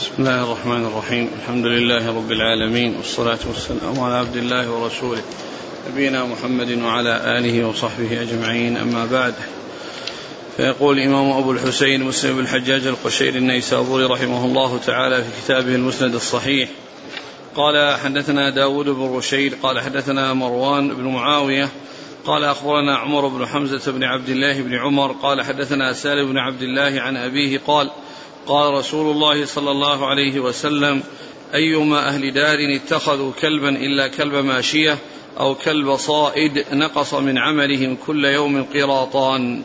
بسم الله الرحمن الرحيم. الحمد لله رب العالمين والصلاة والسلام على عبد الله ورسوله نبينا محمد وعلى آله وصحبه أجمعين. أما بعد فيقول الإمام أبو الحسين مسلم بن الحجاج القشيري النيسابوري رحمه الله تعالى في كتابه المسند الصحيح. قال حدثنا داود بن رشيد قال حدثنا مروان بن معاوية قال أخبرنا عمر بن حمزة بن عبد الله بن عمر قال حدثنا سالم بن عبد الله عن أبيه قال قال رسول الله صلى الله عليه وسلم أيما أهل دار اتخذوا كلبا إلا كلب ماشية أو كلب صائد نقص من عملهم كل يوم قراطان.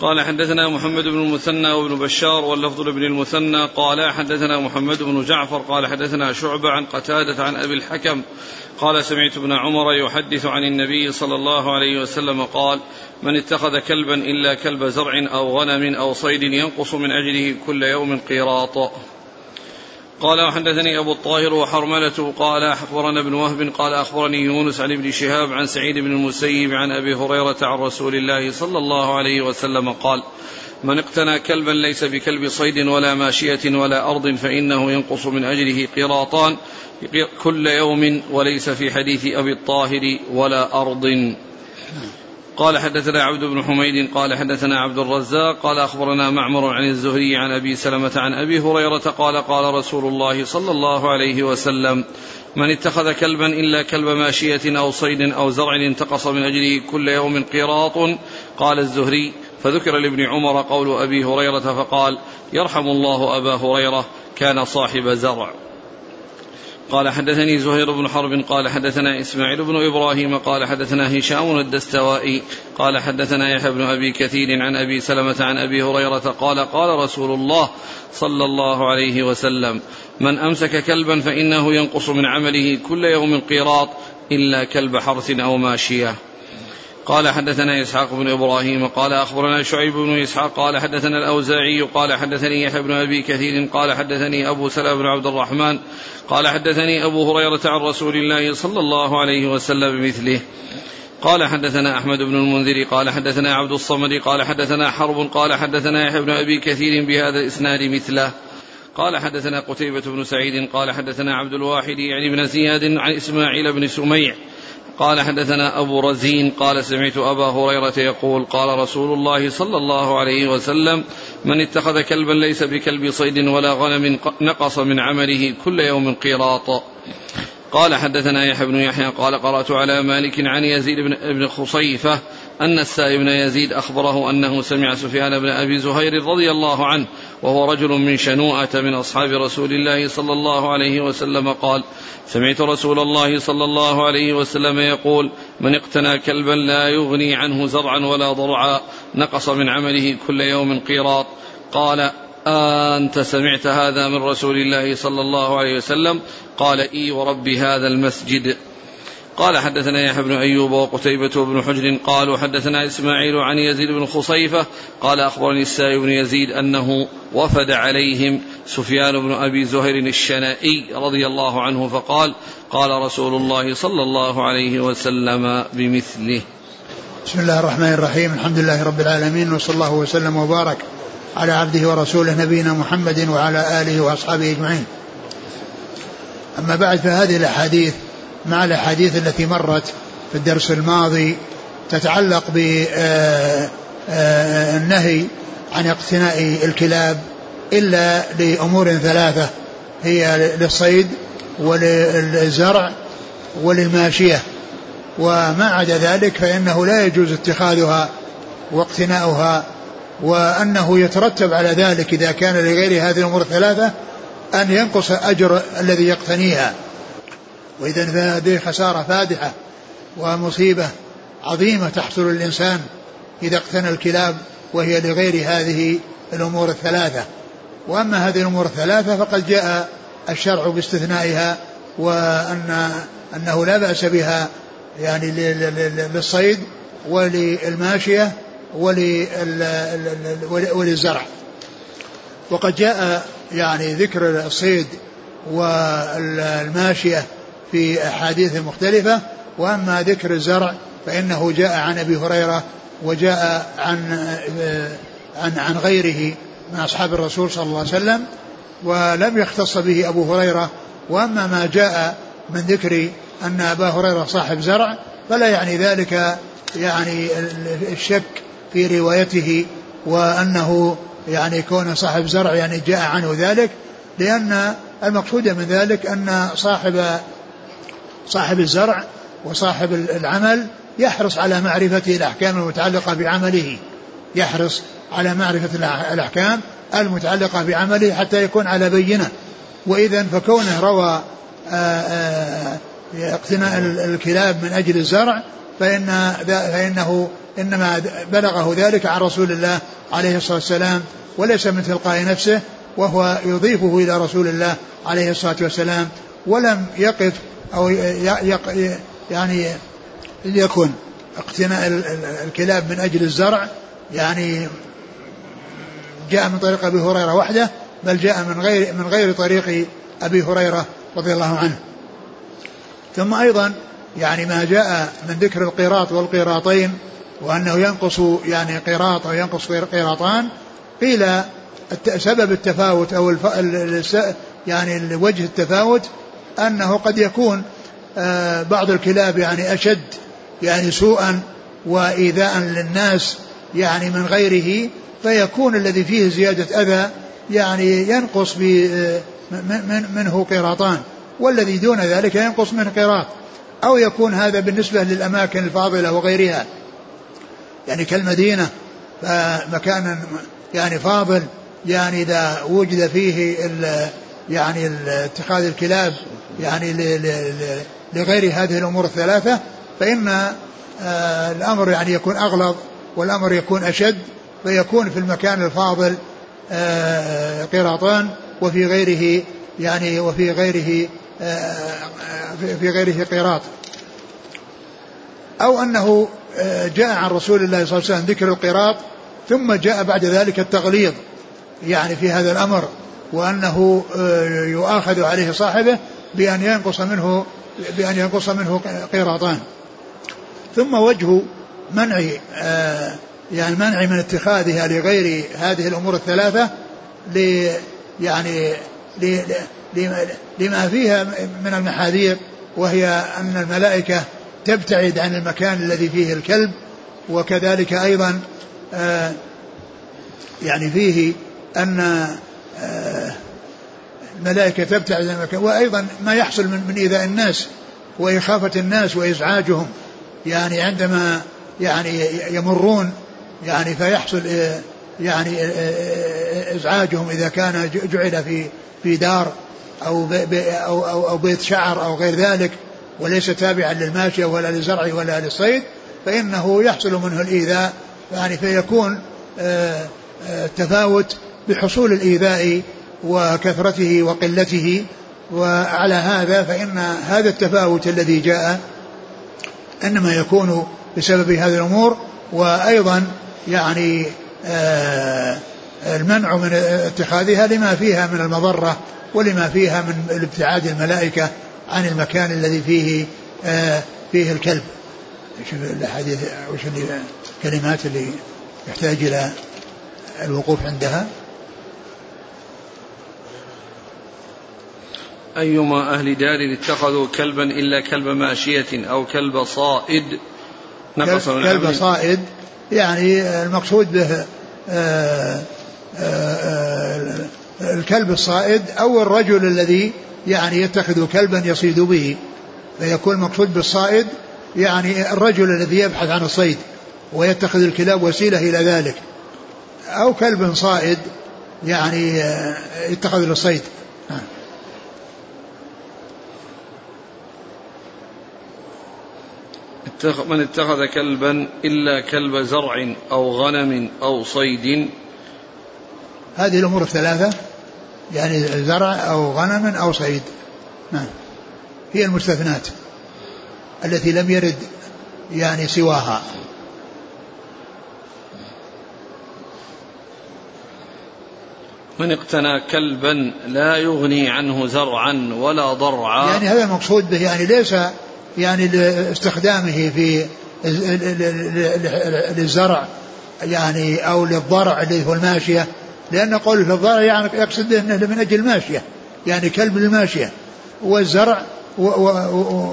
قال حدثنا محمد بن المثنى وابن بشار واللفظ لابن المثنى. قال حدثنا محمد بن جعفر. قال حدثنا شعبة عن قتادة عن أبي الحكم. قال سمعت ابن عمر يحدث عن النبي صلى الله عليه وسلم قال من اتخذ كلبا إلا كلب زرع أو غنم أو صيد ينقص من أجله كل يوم قيراط. قال وحدثني أبو الطاهر وحرملة قال أخبرنا ابن وهب قال أخبرني يونس عن ابن شهاب عن سعيد بن المسيب عن أبي هريرة عن رسول الله صلى الله عليه وسلم قال من اقتنى كلبا ليس بكلب صيد ولا ماشية ولا أرض فإنه ينقص من أجله قراطان كل يوم وليس في حديث أبي الطاهر ولا أرض. قال حدثنا عبد بن حميد قال حدثنا عبد الرزاق قال أخبرنا معمر عن الزهري عن أبي سلمة عن أبي هريرة قال قال رسول الله صلى الله عليه وسلم من اتخذ كلبا إلا كلب ماشية أو صيد أو زرع انتقص من أجله كل يوم قراط قال الزهري. فذكر لابن عمر قول أبي هريرة فقال يرحم الله أبا هريرة كان صاحب زرع. قال حدثني زهير بن حرب قال حدثنا إسماعيل بن إبراهيم قال حدثنا هشام الدستوائي قال حدثنا يحيى بن أبي كثير عن أبي سلمة عن أبي هريرة قال قال رسول الله صلى الله عليه وسلم من أمسك كلبا فإنه ينقص من عمله كل يوم قيراط إلا كلب حرث أو ماشية. قال حدثنا إسحاق بن إبراهيم قال أخبرنا شعيب بن إسحاق قال حدثنا الأوزاعي قال حدثني يحيى بن أبي كثير قال حدثني أبو سلمة بن عبد الرحمن قال حدثني أبو هريرة عن رسول الله صلى الله عليه وسلم بمثله قال حدثنا أحمد بن المنذر قال حدثنا عبد الصمد قال حدثنا حرب قال حدثنا يحيى بن أبي كثير بهذا الإسناد مثله. قال حدثنا قتيبة بن سعيد قال حدثنا عبد الواحد يعني بن زياد عن إسماعيل بن سميع. قال حدثنا أبو رزين قال سمعت أبا هريرة يقول قال رسول الله صلى الله عليه وسلم من اتخذ كلبا ليس بكلب صيد ولا غنم نقص من عمله كل يوم قيراط. قال حدثنا يحيى بن يحيى قال قرأت على مالك عن يزيد بن, بن خصيفة أن السائب بن يزيد أخبره أنه سمع سفيان بن أبي زهير رضي الله عنه وهو رجل من شنوءة من أصحاب رسول الله صلى الله عليه وسلم قال سمعت رسول الله صلى الله عليه وسلم يقول من اقتنى كلبا لا يغني عنه زرعا ولا ضرعا. نقص من عمله كل يوم قيراط. قال أنت سمعت هذا من رسول الله صلى الله عليه وسلم؟ قال إي ورب هذا المسجد. قال حدثنا يحيى بن أيوب وقتيبة بن حجر قالوا حدثنا إسماعيل عن يزيد بن خصيفة قال أخبرني السائب بن يزيد أنه وفد عليهم سفيان بن أبي زهير الشنائي رضي الله عنه فقال قال رسول الله صلى الله عليه وسلم بمثله. بسم الله الرحمن الرحيم. الحمد لله رب العالمين وصلى الله وسلم وبارك على عبده ورسوله نبينا محمد وعلى آله وأصحابه أجمعين. أما بعد فهذه الأحاديث مع الأحاديث التي مرت في الدرس الماضي تتعلق بالنهي آه، آه، عن اقتناء الكلاب إلا لأمور ثلاثة هي للصيد وللزرع وللماشية. وما عدا ذلك فإنه لا يجوز اتخاذها واقتناؤها وأنه يترتب على ذلك إذا كان لغير هذه الأمور الثلاثة أن ينقص أجر الذي يقتنيها. وإذا فهذه خسارة فادحة ومصيبة عظيمة تحصل للإنسان إذا اقتنى الكلاب وهي لغير هذه الأمور الثلاثة. وأما هذه الأمور الثلاثة فقد جاء الشرع باستثنائها وأن أنه لا بأس بها يعني للصيد وللماشية وللزرع. وقد جاء يعني ذكر الصيد والماشية في أحاديث مختلفة وأما ذكر الزرع فإنه جاء عن أبي هريرة وجاء عن عن عن غيره من أصحاب الرسول صلى الله عليه وسلم ولم يختص به أبو هريرة وأما ما جاء من ذكر أن أبا هريرة صاحب زرع فلا يعني ذلك يعني الشك في روايته وأنه يعني كون صاحب زرع يعني جاء عنه ذلك لأن المقصود من ذلك أن صاحب صاحب الزرع وصاحب العمل يحرص على معرفة الأحكام المتعلقة بعمله يحرص على معرفة الأحكام المتعلقة بعمله حتى يكون على بينة. وإذا فكونه روى آه، آه، اقتناء الكلاب من أجل الزرع فإن فإنه إنما بلغه ذلك عن رسول الله عليه الصلاة والسلام وليس من تلقاء نفسه وهو يضيفه إلى رسول الله عليه الصلاة والسلام ولم يقف أو يعني ليكن اقتناء الكلاب من أجل الزرع يعني جاء من طريق أبي هريرة وحده بل جاء من غير من غير طريق أبي هريرة رضي الله عنه. ثم أيضا يعني ما جاء من ذكر القيراط والقيراطين وأنه ينقص يعني قيراط أو ينقص قيراطان قيل سبب التفاوت أو الف... يعني وجه التفاوت أنه قد يكون آه، بعض الكلاب يعني أشد يعني سوءا وإيذاء للناس يعني من غيره فيكون الذي فيه زيادة أذى يعني ينقص آه، من منه قيراطان. والذي دون ذلك ينقص منه قيراط أو يكون هذا بالنسبة للأماكن الفاضلة وغيرها. يعني كالمدينة مكان يعني فاضل يعني إذا وجد فيه ال يعني اتخاذ الكلاب يعني لغير هذه الأمور الثلاثة فإن آه، الأمر يعني يكون أغلظ والأمر يكون أشد فيكون في المكان الفاضل آه، قراطان وفي غيره يعني وفي غيره آه، في غيره قيراط. أو أنه جاء عن رسول الله صلى الله عليه وسلم ذكر القراط ثم جاء بعد ذلك التغليظ يعني في هذا الأمر وأنه يؤاخذ عليه صاحبه بأن ينقص منه بأن ينقص منه قيراطان. ثم وجه منع آه، يعني منع من اتخاذها لغير هذه الأمور الثلاثة ل يعني لما فيها من المحاذير وهي أن الملائكة تبتعد عن المكان الذي فيه الكلب وكذلك أيضا آه، يعني فيه أن آه، الملائكة تبتعد عن المكان وأيضا ما يحصل من, من إيذاء الناس وإخافة الناس وإزعاجهم. يعني عندما يعني يمرون يعني فيحصل يعني إزعاجهم إذا كان جعل في في دار. أو أو أو, أو بيت شعر أو غير ذلك وليس تابعا للماشية ولا للزرع ولا للصيد فإنه يحصل منه الإيذاء يعني فيكون تفاوت بحصول الإيذاء وكثرته وقلته وعلى هذا فإن هذا التفاوت الذي جاء إنما يكون بسبب هذه الأمور وأيضا يعني آه المنع من اتخاذها لما فيها من المضرة ولما فيها من الابتعاد الملائكة عن المكان الذي فيه آه فيه الكلب. شوف الأحاديث وش الكلمات اللي يحتاج إلى الوقوف عندها. أيما أهل دار اتخذوا كلبا إلا كلب ماشية أو كلب صائد. نقص كلب صائد يعني المقصود به آآ آه، آآ آه، الكلب الصائد أو الرجل الذي يعني يتخذ كلبا يصيد به فيكون المقصود بالصائد يعني الرجل الذي يبحث عن الصيد ويتخذ الكلاب وسيلة إلى ذلك. أو كلب صائد يعني يتخذ للصيد. من اتخذ كلبا إلا كلب زرع أو غنم أو صيد. هذه الأمور الثلاثة. يعني زرع أو غنم أو صيد. نعم. هي المستثنات التي لم يرد يعني سواها. من اقتنى كلبا لا يغني عنه زرعا ولا ضرعا. يعني هذا المقصود به يعني ليس يعني لاستخدامه في للزرع يعني أو للضرع اللي هو الماشية. لأن قوله في الضرع يعني يقصد أنه من أجل الماشية يعني كلب الماشية والزرع و و و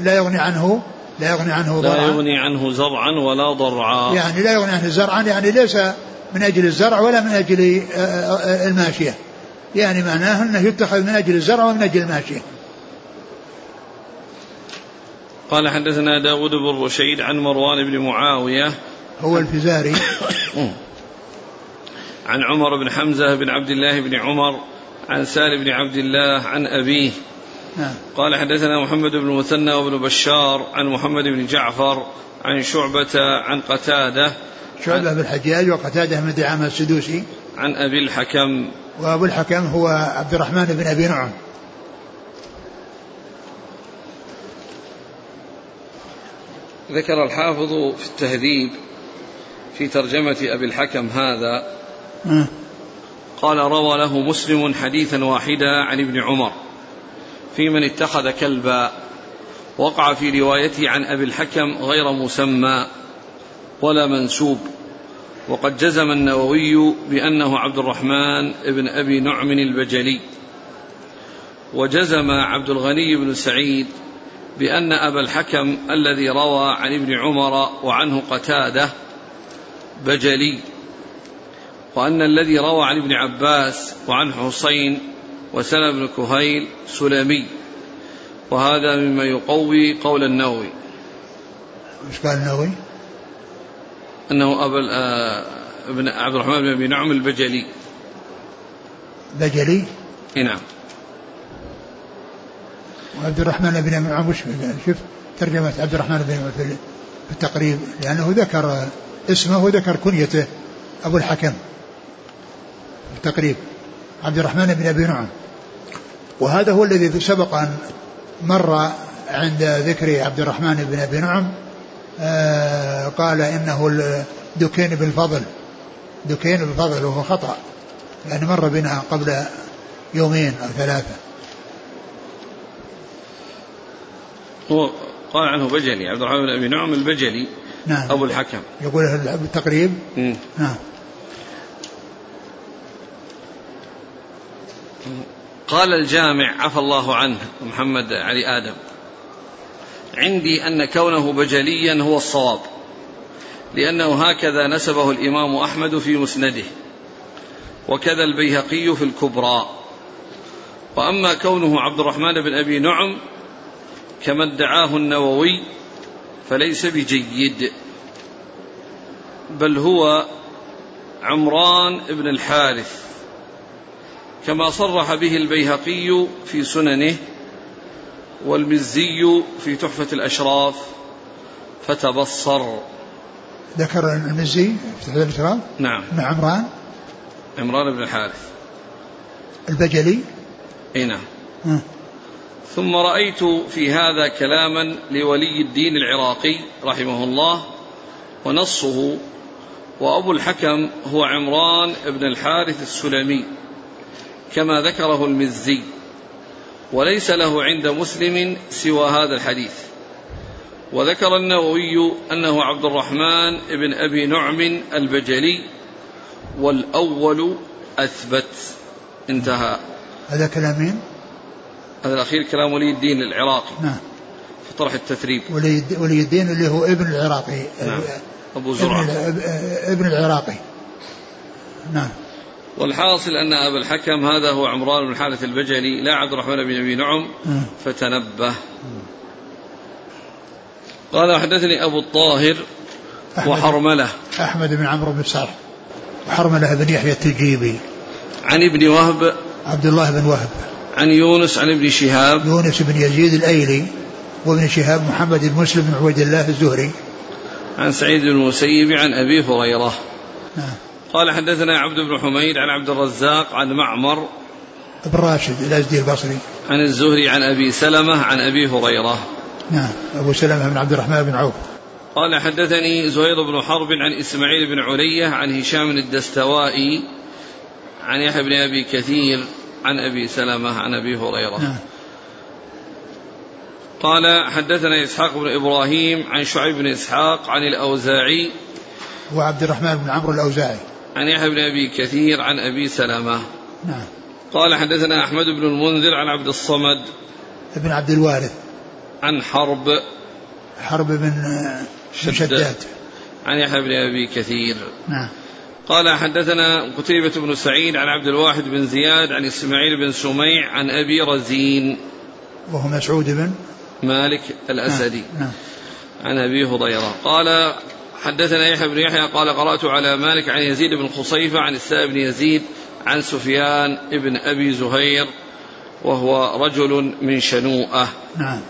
لا يغني عنه لا يغني عنه ضرعا. لا يغني عنه زرعا ولا ضرعا. يعني لا يغني عنه زرعا يعني ليس من أجل الزرع ولا من أجل الماشية. يعني معناه أنه يتخذ من أجل الزرع ومن أجل الماشية. قال حدثنا داود بن رشيد عن مروان بن معاوية. هو الفزاري. عن عمر بن حمزة بن عبد الله بن عمر عن سالم بن عبد الله عن أبيه. نعم. قال حدثنا محمد بن المثنى وابن بشار عن محمد بن جعفر عن شعبة عن قتادة شعبة بن الحجاج وقتادة بن دعامة السدوسي. عن أبي الحكم. وأبو الحكم هو عبد الرحمن بن أبي نعم. ذكر الحافظ في التهذيب في ترجمة أبي الحكم هذا قال روى له مسلم حديثا واحدا عن ابن عمر. في من اتخذ كلبا وقع في روايته عن أبي الحكم غير مسمى ولا منسوب. وقد جزم النووي بأنه عبد الرحمن بن أبي نعم البجلي. وجزم عبد الغني بن سعيد بأن أبا الحكم الذي روى عن ابن عمر وعنه قتادة بجلي. وأن الذي روى عن ابن عباس وعن حسين وسلم بن كهيل سلمي. وهذا مما يقوي قول النووي. إيش قال النووي؟ أنه ابا آه، ابن عبد الرحمن بن أبي نعم البجلي. بجلي؟ نعم. وعبد الرحمن بن ابي نعم شوف ترجمة عبد الرحمن بن في التقريب لأنه ذكر اسمه وذكر كنيته أبو الحكم. التقريب. عبد الرحمن بن أبي نعم. وهذا هو الذي سبق أن مر عند ذكر عبد الرحمن بن أبي نعم آه قال إنه دكين بالفضل. دكين بالفضل وهو خطأ لأن مر بنا قبل يومين أو ثلاثة. هو قال عنه بجلي عبد الرحمن بن أبي نعم البجلي نعم. أبو الحكم. يقول بالتقريب نعم. قال الجامع عفى الله عنه محمد علي آدم عندي أن كونه بجليا هو الصواب لأنه هكذا نسبه الإمام أحمد في مسنده وكذا البيهقي في الكبرى. وأما كونه عبد الرحمن بن أبي نعم كما ادعاه النووي فليس بجيد بل هو عمران بن الحارث. كما صرح به البيهقي في سننه والمزي في تحفة الأشراف فتبصر. ذكر المزي في تحفة الأشراف نعم. مع عمران؟ عمران بن الحارث. البجلي؟ إي نعم. ثم رأيت في هذا كلاما لولي الدين العراقي رحمه الله ونصه وأبو الحكم هو عمران بن الحارث السلمي. كما ذكره المزي. وليس له عند مسلم سوى هذا الحديث. وذكر النووي أنه عبد الرحمن بن أبي نعم البجلي والأول أثبت. انتهى. هذا كلام مين؟ هذا الأخير كلام ولي الدين العراقي. نعم. في طرح التثريب. ولي, ولي الدين اللي هو ابن العراقي. نعم. أبو زرعة. ابن, ابن العراقي. نعم. والحاصل أن أبا الحكم هذا هو عمران بن الحارث البجلي لا عبد الرحمن بن أبي نعم فتنبه. قال حدثني أبو الطاهر وحرملة. أحمد بن عمرو بن صالح. وحرملة بن يحيى التجيبي عن ابن وهب. عبد الله بن وهب. عن يونس عن ابن شهاب. يونس بن يزيد الأيلي وابن شهاب محمد بن مسلم بن عبيد الله الزهري. عن سعيد بن المسيب عن أبي هريرة. نعم. قال حدثنا عبد بن حميد عن عبد الرزاق عن معمر بن راشد الأزدي البصري. عن الزهري عن أبي سلمة عن أبي هريرة. نعم أبو سلمة بن عبد الرحمن بن عوف. قال حدثني زهير بن حرب عن إسماعيل بن علية عن هشام الدستوائي عن يحيى بن أبي كثير عن أبي سلمة عن أبي هريرة. نعم. قال حدثنا إسحاق بن إبراهيم عن شعيب بن إسحاق عن الأوزاعي. وعبد الرحمن بن عمرو الأوزاعي. عن يحيى بن أبي كثير عن أبي سلمة. نعم. قال حدثنا أحمد بن المنذر عن عبد الصمد. ابن عبد الوارث. عن حرب. حرب بن شداد. شداد. عن يحيى بن أبي كثير. نعم. قال حدثنا قتيبة بن سعيد عن عبد الواحد بن زياد عن إسماعيل بن سميع عن أبي رزين. وهو مسعود بن مالك الأسدي. نعم, نعم. عن أبي هريرة. قال حدثنا يحيى بن يحيى قال قرأت على مالك عن يزيد بن خصيفة عن السائب بن يزيد عن سفيان بن أبي زهير وهو رجل من شنوءة. نعم.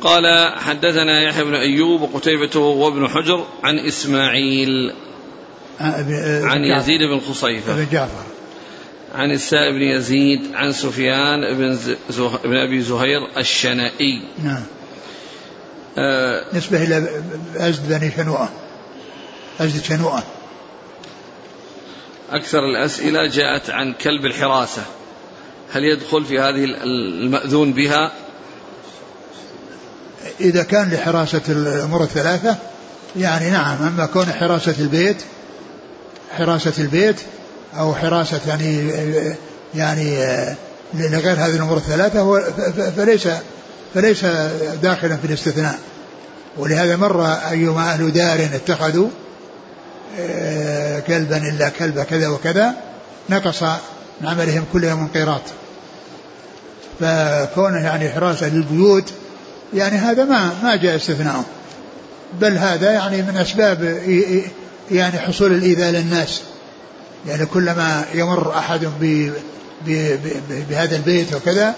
قال حدثنا يحيى بن أيوب وقتيبة وابن حجر عن إسماعيل عن يزيد بن خصيفة. بن جعفر. عن السائب بن يزيد عن سفيان بن. بن أبي زهير الشنائي. نعم. آه نسبة إلى أزد بني شنوءة. أزد شنوءة. أكثر الأسئلة جاءت عن كلب الحراسة. هل يدخل في هذه المأذون بها؟ إذا كان لحراسة الأمور الثلاثة يعني نعم أما كون حراسة البيت حراسة البيت أو حراسة يعني يعني لغير هذه الأمور الثلاثة هو فليس فليس داخلا في الاستثناء. ولهذا مر أيما أهل دار اتخذوا آه، كلبا إلا كلب كذا وكذا نقص من عملهم كل يوم قيراط. فكونه يعني حراسة للبيوت يعني هذا ما ما جاء استثناءه بل هذا يعني من أسباب يعني حصول الإيذاء للناس. يعني كلما يمر أحد بهذا البيت وكذا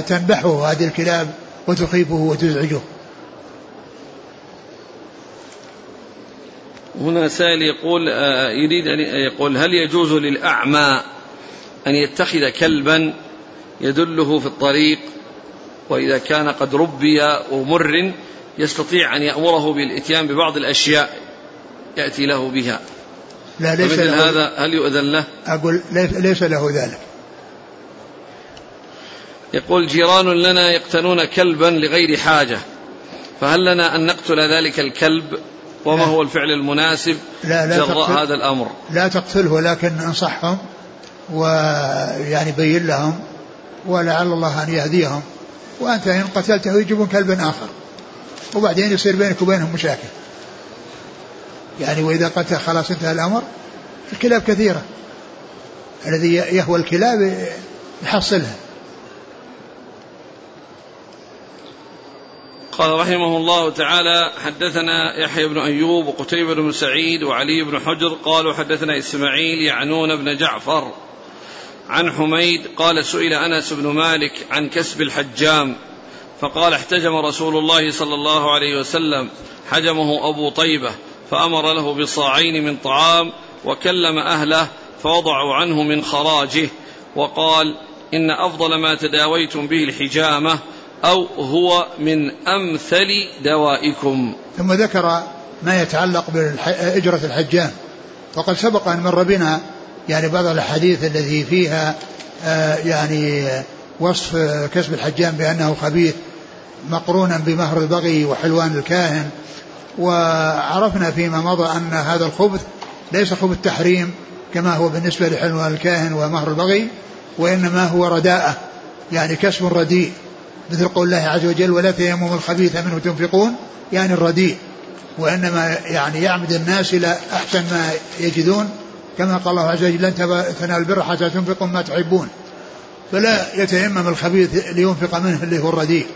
تنبحه هذه الكلاب وتخيفه وتزعجه. هنا سائل يقول آه، يريد أن يقول هل يجوز للأعمى أن يتخذ كلبا يدله في الطريق؟ وإذا كان قد ربي ومر يستطيع أن يأمره بالإتيان ببعض الأشياء يأتي له بها. لا ليس له. هذا هل يؤذن له؟ أقول ليس له ذلك. يقول جيران لنا يقتنون كلبا لغير حاجة فهل لنا أن نقتل ذلك الكلب؟ وما لا. هو الفعل المناسب؟ لا لا جراء هذا الأمر. لا تقتله ولكن انصحهم ويعني بين لهم ولعل الله أن يهديهم. وأنت إن قتلته يجيبون كلبا آخر. وبعدين يصير بينك وبينهم مشاكل. يعني وإذا قتل خلاص انتهى الأمر الكلاب كثيرة. الذي يهوى الكلاب يحصلها. قال رحمه الله تعالى حدثنا يحيى بن أيوب وقتيبة بن سعيد وعلي بن حجر قالوا حدثنا إسماعيل يعنون بن جعفر عن حميد قال سئل أنس بن مالك عن كسب الحجام فقال احتجم رسول الله صلى الله عليه وسلم حجمه أبو طيبة فأمر له بصاعين من طعام وكلم أهله فوضعوا عنه من خراجه وقال إن أفضل ما تداويتم به الحجامة أو هو من أمثل دوائكم. ثم ذكر ما يتعلق باجره الحجام. وقد سبق أن مر بنا يعني بعض الأحاديث التي فيها آه، يعني وصف كسب الحجام بأنه خبيث مقرونا بمهر البغي وحلوان الكاهن. وعرفنا فيما مضى أن هذا الخبث ليس خبث تحريم كما هو بالنسبة لحلوان الكاهن ومهر البغي وإنما هو رداءة يعني كسب رديء. مثل قول الله عز وجل ولا تيمموا الخبيث منه تنفقون يعني الرديء وإنما يعني يعمد الناس إلى أحسن ما يجدون كما قال الله عز وجل لن تنالوا البر حتى تنفقوا ما تحبون فلا يتيمم الخبيث لينفق منه اللي هو الرديء.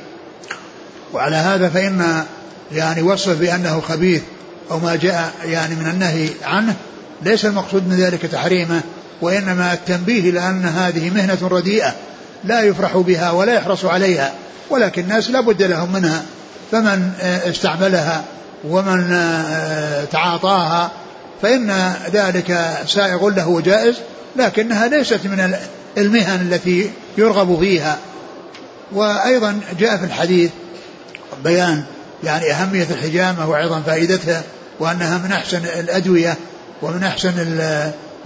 وعلى هذا فإن يعني وصفه بأنه خبيث أو ما جاء يعني من النهي عنه ليس المقصود من ذلك تحريمه وإنما التنبيه إلى أن هذه مهنة رديئة. لا يفرح بها ولا يحرص عليها ولكن الناس لا بد لهم منها. فمن استعملها ومن تعاطاها فإن ذلك سائغ له وجائز لكنها ليست من المهن التي يرغب فيها. وأيضا جاء في الحديث بيان يعني أهمية الحجامة وأيضا فائدتها وأنها من أحسن الأدوية ومن أحسن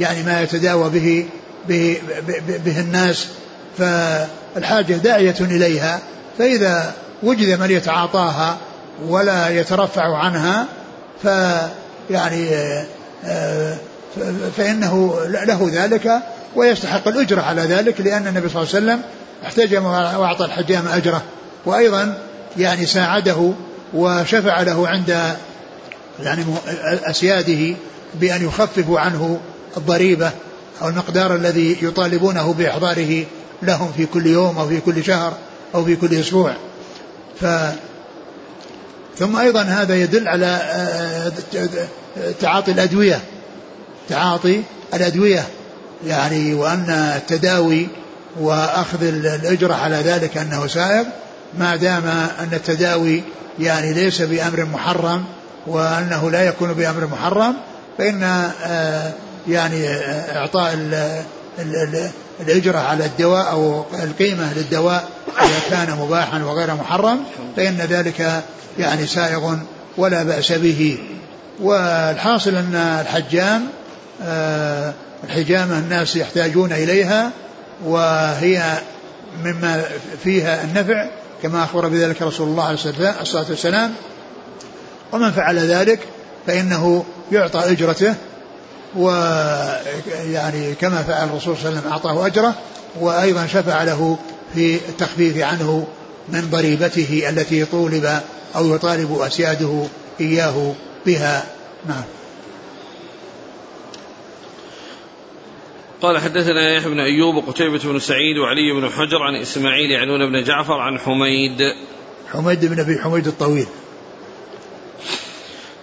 يعني ما يتداوى به به, به, به الناس. فالحاجة داعية إليها فإذا وجد من يتعاطاها ولا يترفع عنها ف يعني فإنه له ذلك ويستحق الأجرة على ذلك لأن النبي صلى الله عليه وسلم احتجم وأعطى الحجام أجره. وأيضا يعني ساعده وشفع له عند يعني أسياده بأن يخففوا عنه الضريبة أو المقدار الذي يطالبونه بإحضاره لهم في كل يوم أو في كل شهر أو في كل أسبوع. ف ثم أيضا هذا يدل على آه، تعاطي الأدوية تعاطي الأدوية. يعني وأن التداوي وأخذ الأجرة على ذلك أنه سائغ ما دام أن التداوي يعني ليس بأمر محرم وأنه لا يكون بأمر محرم فإن آه، يعني آه، إعطاء الأجرة على الدواء أو القيمة للدواء إذا كان مباحا وغير محرم فإن ذلك يعني سائغ ولا بأس به. والحاصل أن الحجام آه، الحجامة الناس يحتاجون إليها وهي مما فيها النفع كما أخبر بذلك رسول الله عليه الصلاة والسلام. ومن فعل ذلك فإنه يعطى أجرته ويعني كما فعل الرسول صلى الله عليه وسلم أعطاه أجره وأيضا شفع له في التخفيف عنه من ضريبته التي طولب أو يطالب أسياده إياه بها. نعم. قال حدثنا يحيى بن أيوب وقتيبة بن سعيد وعلي بن حجر عن إسماعيل يعنون بن جعفر عن حميد. حميد بن أبي حميد الطويل.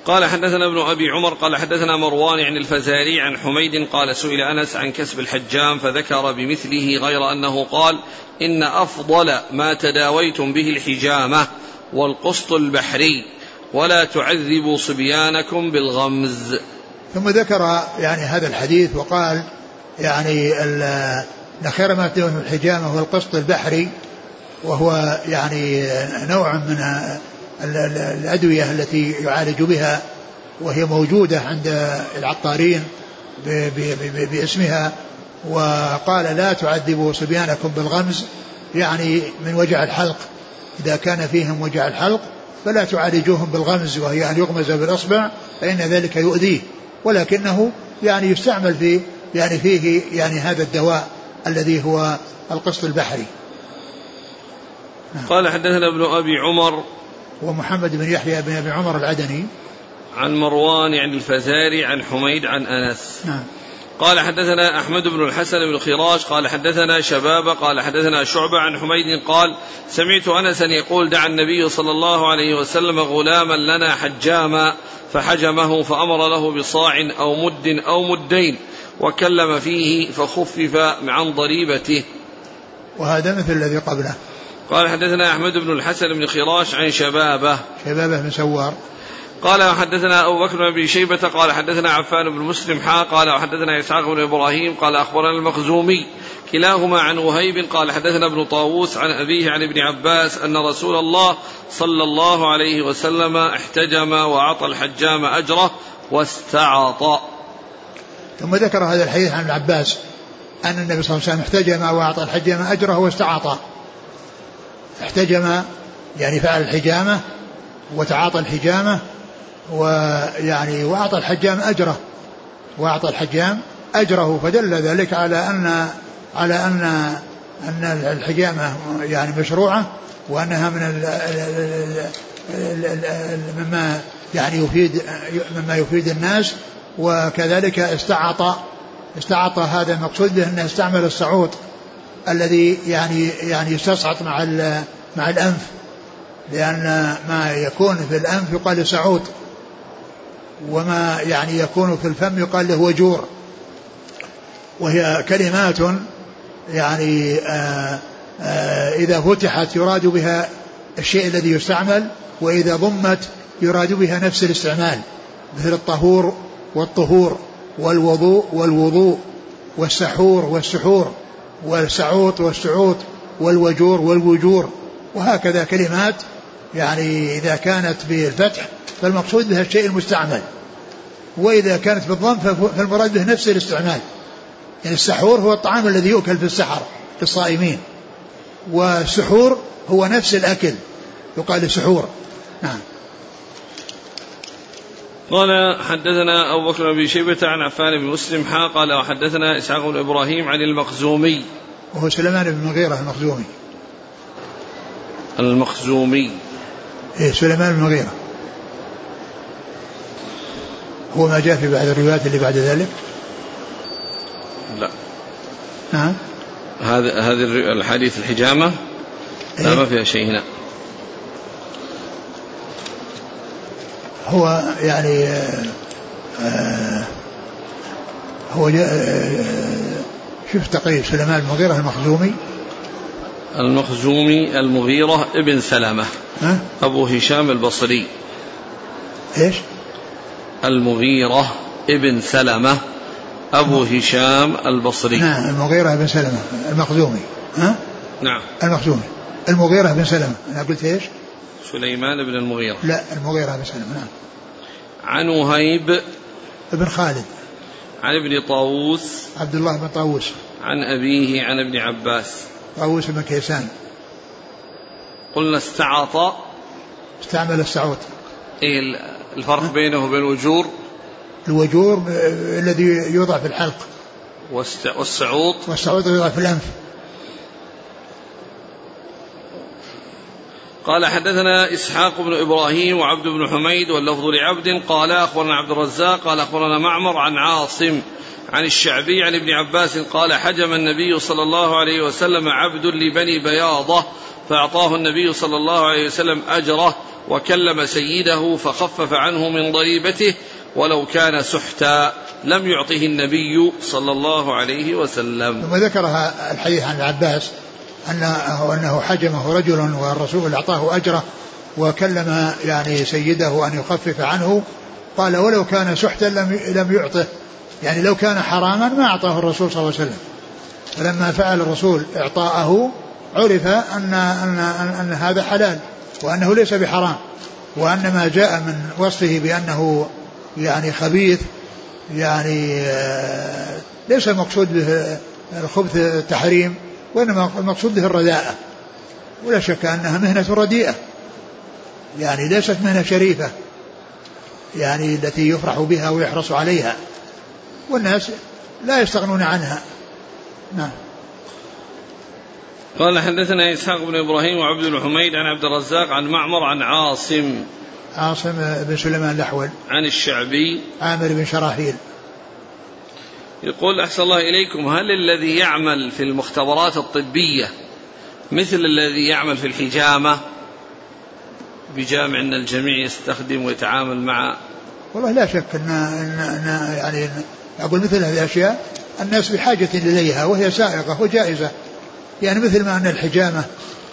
قال حدثنا ابن أبي عمر قال حدثنا مروان عن الفزاري عن حميد قال سئل أنس عن كسب الحجام فذكر بمثله غير أنه قال إن أفضل ما تداويتم به الحجامة والقسط البحري ولا تعذبوا صبيانكم بالغمز. ثم ذكر يعني هذا الحديث وقال يعني خير ما تداويتم الحجامة هو القسط البحري وهو يعني نوع من الأدوية التي يعالج بها وهي موجودة عند العطارين باسمها وقال لا تعذبوا صبيانكم بالغمز يعني من وجع الحلق. إذا كان فيهم وجع الحلق فلا تعالجوهم بالغمز وهي أن يغمز بالأصبع فإن ذلك يؤذيه. ولكنه يعني يستعمل في يعني فيه يعني هذا الدواء الذي هو القسط البحري. قال حدثنا ابن أبي عمر ومحمد بن يحيى بن أبي عمر العدني. عن مروان عن الفزاري عن حميد عن أنس. نعم. قال حدثنا أحمد بن الحسن بن خراش قال حدثنا شباب قال حدثنا شعبة عن حميد قال سمعت انسا يقول دعا النبي صلى الله عليه وسلم غلاما لنا حجاما فحجمه فأمر له بصاع أو مد أو مدين وكلم فيه فخفف عن ضريبته. وهذا مثل الذي قبله. قال حدثنا أحمد بن الحسن بن خراش عن شبابه. شبابه بن سوار. قال وحدثنا أبو بكر بن أبي شيبة قال حدثنا عفان بن مسلم حا قال وحدثنا إسحاق بن إبراهيم قال أخبرنا المخزومي كلاهما عن وهيب قال حدثنا ابن طاووس عن أبيه عن ابن عباس أن رسول الله صلى الله عليه وسلم احتجم وأعطى الحجام أجره واستعطى ثم ذكر هذا الحديث عن ابن عباس أن النبي صلى الله عليه وسلم احتجم وأعطى الحجام أجره واستعطى احتجم يعني فعل الحجامة وتعاطى الحجامة ويعني وأعطى الحجام أجره وأعطى الحجام أجره فدل ذلك على أن على أن أن الحجامة يعني مشروعة وأنها من مما يعني يفيد مما يفيد الناس وكذلك استعطى استعطى هذا المقصود به انه استعمل الصعود. الذي يعني يعني يستصعد مع مع الأنف لأن ما يكون في الأنف يقال سعود وما يعني يكون في الفم يقال له وجور وهي كلمات يعني آآ آه، آآ آه، إذا فتحت يراد بها الشيء الذي يستعمل وإذا ضمت يراد بها نفس الاستعمال مثل الطهور والطهور والوضوء والوضوء والسحور والسحور. والسعوط والسعوط والوجور والوجور وهكذا كلمات يعني إذا كانت بالفتح فالمقصود بها الشيء المستعمل وإذا كانت بالضم فالمراد به نفس الاستعمال يعني السحور هو الطعام الذي يؤكل في السحر للصائمين والسحور هو نفس الأكل يقال سحور. نعم. قال حدثنا أبو بكر بن شيبة عن عفان بن مسلم حا قال وحدثنا إسحاق بن إبراهيم عن المخزومي. وهو سليمان بن المغيرة المخزومي. المخزومي. إيه سليمان بن المغيرة هو ما جاء في بعض الروايات اللي بعد ذلك؟ لا. نعم. هذا هذه الحديث الحجامة. لا إيه؟ ما فيها شيء هنا. هو يعني آه، آه، هو آه، شوف تقريب سليمان المغيرة المخزومي. المخزومي المغيرة ابن سلمة. ها؟ أبو هشام البصري. إيش؟ المغيرة ابن سلمة أبو هشام البصري. نعم المغيرة بن سلمة المخزومي. ها؟ نعم. المخزومي. المغيرة بن سلمة. أنا قلت إيش؟ سليمان بن المغيرة. لا المغيرة بن سلمة نعم. عن وهيب. ابن خالد. عن ابن طاووس. عبد الله بن طاووس. عن أبيه عن ابن عباس. طاووس بن كيسان. قلنا استعط استعمل السعود. إيه الفرق بينه وبين الوجور. الوجور ب- الذي يوضع في الحلق. والسعوط. والسعود يوضع في الأنف. قال حدثنا إسحاق بن إبراهيم وعبد بن حميد واللفظ لعبد قال أخبرنا عبد الرزاق قال أخبرنا معمر عن عاصم عن الشعبي عن ابن عباس قال حجم النبي صلى الله عليه وسلم عبد لبني بياضة فأعطاه النبي صلى الله عليه وسلم أجره وكلم سيده فخفف عنه من ضريبته ولو كان سحتا لم يعطه النبي صلى الله عليه وسلم. ثم ذكر ه- الحديث عن العباس أنه, أنه حجمه رجل والرسول أعطاه أجره وكلم يعني سيده أن يخفف عنه. قال ولو كان سحتا لم لم يعطه. يعني لو كان حراما ما أعطاه الرسول صلى الله عليه وسلم. فلما فعل الرسول إعطاءه عرف أن, أن, أن, أن هذا حلال وأنه ليس بحرام. وأن ما جاء من وصفه بأنه يعني خبيث يعني آه، ليس المقصود به الخبث التحريم. وإنما المقصود به الرداءة. ولا شك أنها مهنة رديئة. يعني ليست مهنة شريفة. يعني التي يفرح بها ويحرص عليها. والناس لا يستغنون عنها. نعم. قال حدثنا إسحاق بن إبراهيم وعبد بن حميد عن عبد الرزاق عن معمر عن عاصم عاصم بن سليمان الأحول. عن الشعبي عامر بن شراحيل. يقول أحسن الله إليكم هل الذي يعمل في المختبرات الطبية مثل الذي يعمل في الحجامة؟ بجامع أن الجميع يستخدم ويتعامل مع والله لا شك أن, أن, أن يعني أقول مثل هذه الأشياء الناس بحاجة إليها وهي سائغة وجائزة. يعني مثل ما أن الحجامة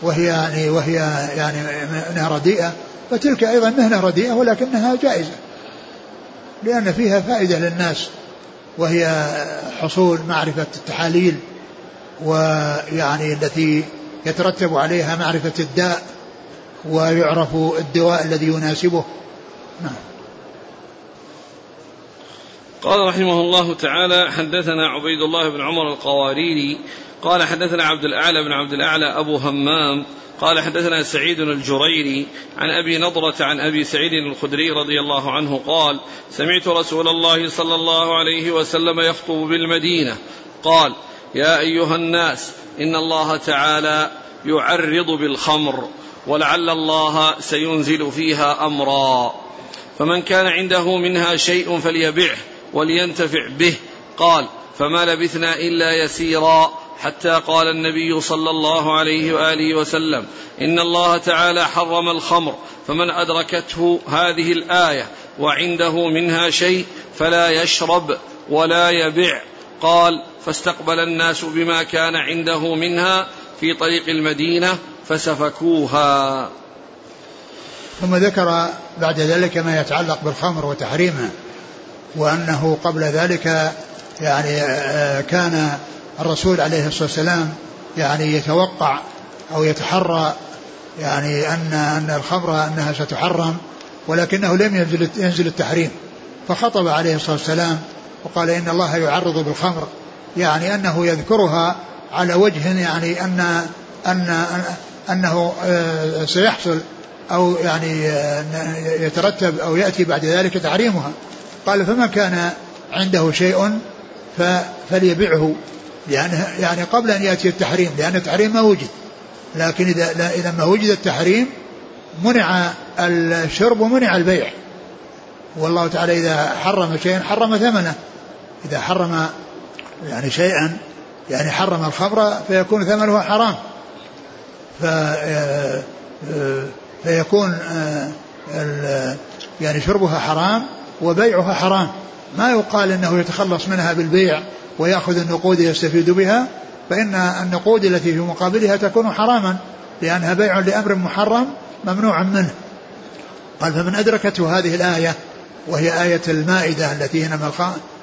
وهي يعني وهي يعني مهنة رديئة فتلك أيضا مهنة رديئة ولكنها جائزة لأن فيها فائدة للناس. وهي حصول معرفة التحاليل ويعني التي يترتب عليها معرفة الداء ويعرف الدواء الذي يناسبه. نعم. قال رحمه الله تعالى حدثنا عبيد الله بن عمر القواريري قال حدثنا عبد الأعلى بن عبد الأعلى أبو همام قال حدثنا سعيد الجريري عن أبي نضرة عن أبي سعيد الخدري رضي الله عنه قال سمعت رسول الله صلى الله عليه وسلم يخطب بالمدينة. قال يا أيها الناس إن الله تعالى يعرض بالخمر ولعل الله سينزل فيها أمرا. فمن كان عنده منها شيء فليبعه ولينتفع به. قال فما لبثنا إلا يسيرا. حتى قال النبي صلى الله عليه وآله وسلم إن الله تعالى حرم الخمر فمن أدركته هذه الآية وعنده منها شيء فلا يشرب ولا يبع قال فاستقبل الناس بما كان عنده منها في طريق المدينة فسفكوها. ثم ذكر بعد ذلك ما يتعلق بالخمر وتحريمها وأنه قبل ذلك يعني آه، كان الرسول عليه الصلاة والسلام يعني يتوقع أو يتحرى يعني أن أن الخمر أنها ستحرم ولكنه لم ينزل ينزل التحريم. فخطب عليه الصلاة والسلام وقال إن الله يعرض بالخمر يعني أنه يذكرها على وجه يعني أن أن أنه آه، سيحصل أو يعني يترتب أو يأتي بعد ذلك تحريمها. قال فمن كان عنده شيء فليبعه لأن يعني قبل أن يأتي التحريم لأن التحريم ما وجد. لكن إذا لما وجد التحريم منع الشرب ومنع البيع. والله تعالى إذا حرم شيئا حرم ثمنه. إذا حرم يعني شيئا يعني حرم الخمر فيكون ثمنه حرام. ف فيكون يعني شربها حرام وبيعها حرام. ما يقال إنه يتخلص منها بالبيع ويأخذ النقود يستفيد بها فإن النقود التي في مقابلها تكون حراما لأنها بيع لأمر محرم ممنوع منه. قال فمن أدركته هذه الآية وهي آية المائدة التي إنما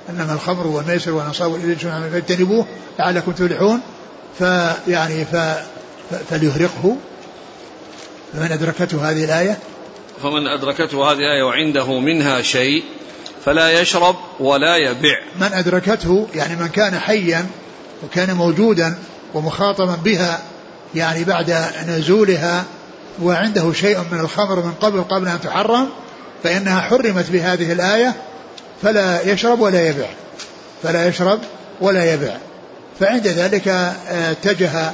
إنما الخمر والميسر والأنصاب والإذن فاجتنبوه لعلكم تفلحون فيعني ف فليهرقه. فمن أدركته هذه الآية؟ فمن أدركته هذه الآية وعنده منها شيء فلا يشرب ولا يبيع. من أدركته يعني من كان حيا وكان موجودا ومخاطبا بها يعني بعد نزولها وعنده شيء من الخمر من قبل قبل أن تحرم فإنها حرمت بهذه الآية فلا يشرب ولا يبيع. فلا يشرب ولا يبيع. فعند ذلك آه، اتجه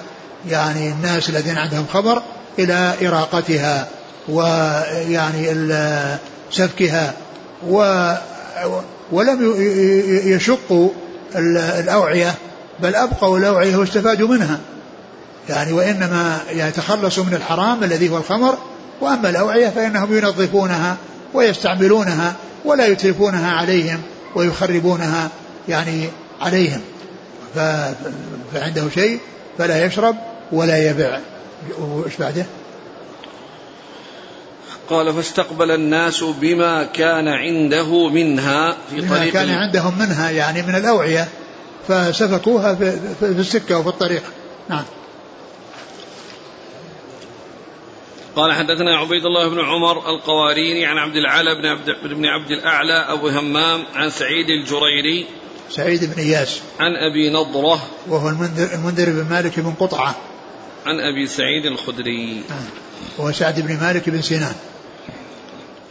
يعني الناس الذين عندهم خبر إلى إراقتها ويعني سفكها و ولم يشقوا الأوعية بل أبقوا الأوعية واستفادوا منها. يعني وإنما يتخلصوا من الحرام الذي هو الخمر وأما الأوعية فإنهم ينظفونها ويستعملونها ولا يتلفونها عليهم ويخربونها يعني عليهم. فعنده شيء فلا يشرب ولا يبيع. وش بعده؟ قال فاستقبل الناس بما كان عنده منها في بما طريق كان عندهم منها يعني من الأوعية فسفكوها في, في السكة وفي الطريق. نعم. قال حدثنا عبيد الله بن عمر القواريني عن عبد العالى بن عبد, بن عبد الأعلى أبو همام عن سعيد الجريري سعيد بن إياس. عن أبي نضرة وهو المنذر, المنذر بن مالك بن قطعة. عن أبي سعيد الخدري. وهو سعد بن مالك بن سنان.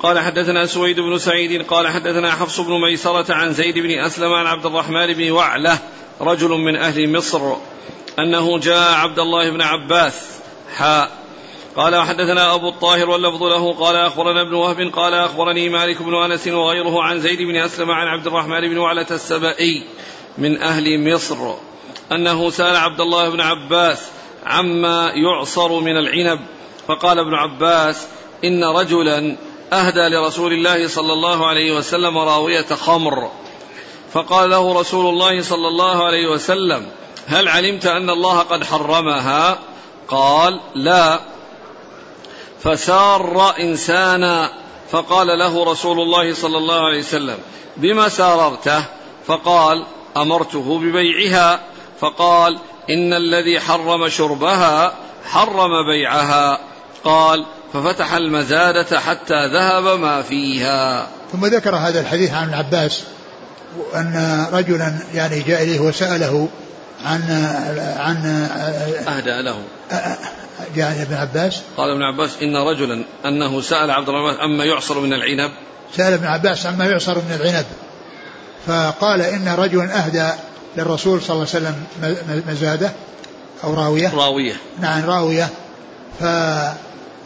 قال حدثنا سويد بن سعيد قال حدثنا حفص بن ميسرة عن زيد بن أسلم عن عبد الرحمن بن وعلة رجل من أهل مصر أنه جاء عبد الله بن عباس حاء قال وحدثنا أبو الطاهر واللفظ له قال أخبرنا ابن وهب قال أخبرني مالك بن أنس وغيره عن زيد بن أسلم عن عبد الرحمن بن وعلة السبائي من أهل مصر أنه سأل عبد الله بن عباس عما يعصر من العنب فقال ابن عباس إن رجلا أهدى لرسول الله صلى الله عليه وسلم راوية خمر. فقال له رسول الله صلى الله عليه وسلم هل علمت أن الله قد حرمها؟ قال لا. فسار إنسانا. فقال له رسول الله صلى الله عليه وسلم بما ساررته؟ فقال أمرته ببيعها. فقال إن الذي حرم شربها حرم بيعها. قال ففتح المزادة حتى ذهب ما فيها. ثم ذكر هذا الحديث عن العباس أن رجلا يعني جاء إليه وسأله عن عن أهدى له. جاء ابن عباس. قال ابن عباس إن رجلا أنه سأل عبد الرحمن عما يعصر من العنب. سأل ابن عباس عما يعصر من العنب. فقال إن رجلا أهدى للرسول صلى الله عليه وسلم مزادة أو راوية؟ راوية. نعم راوية. ف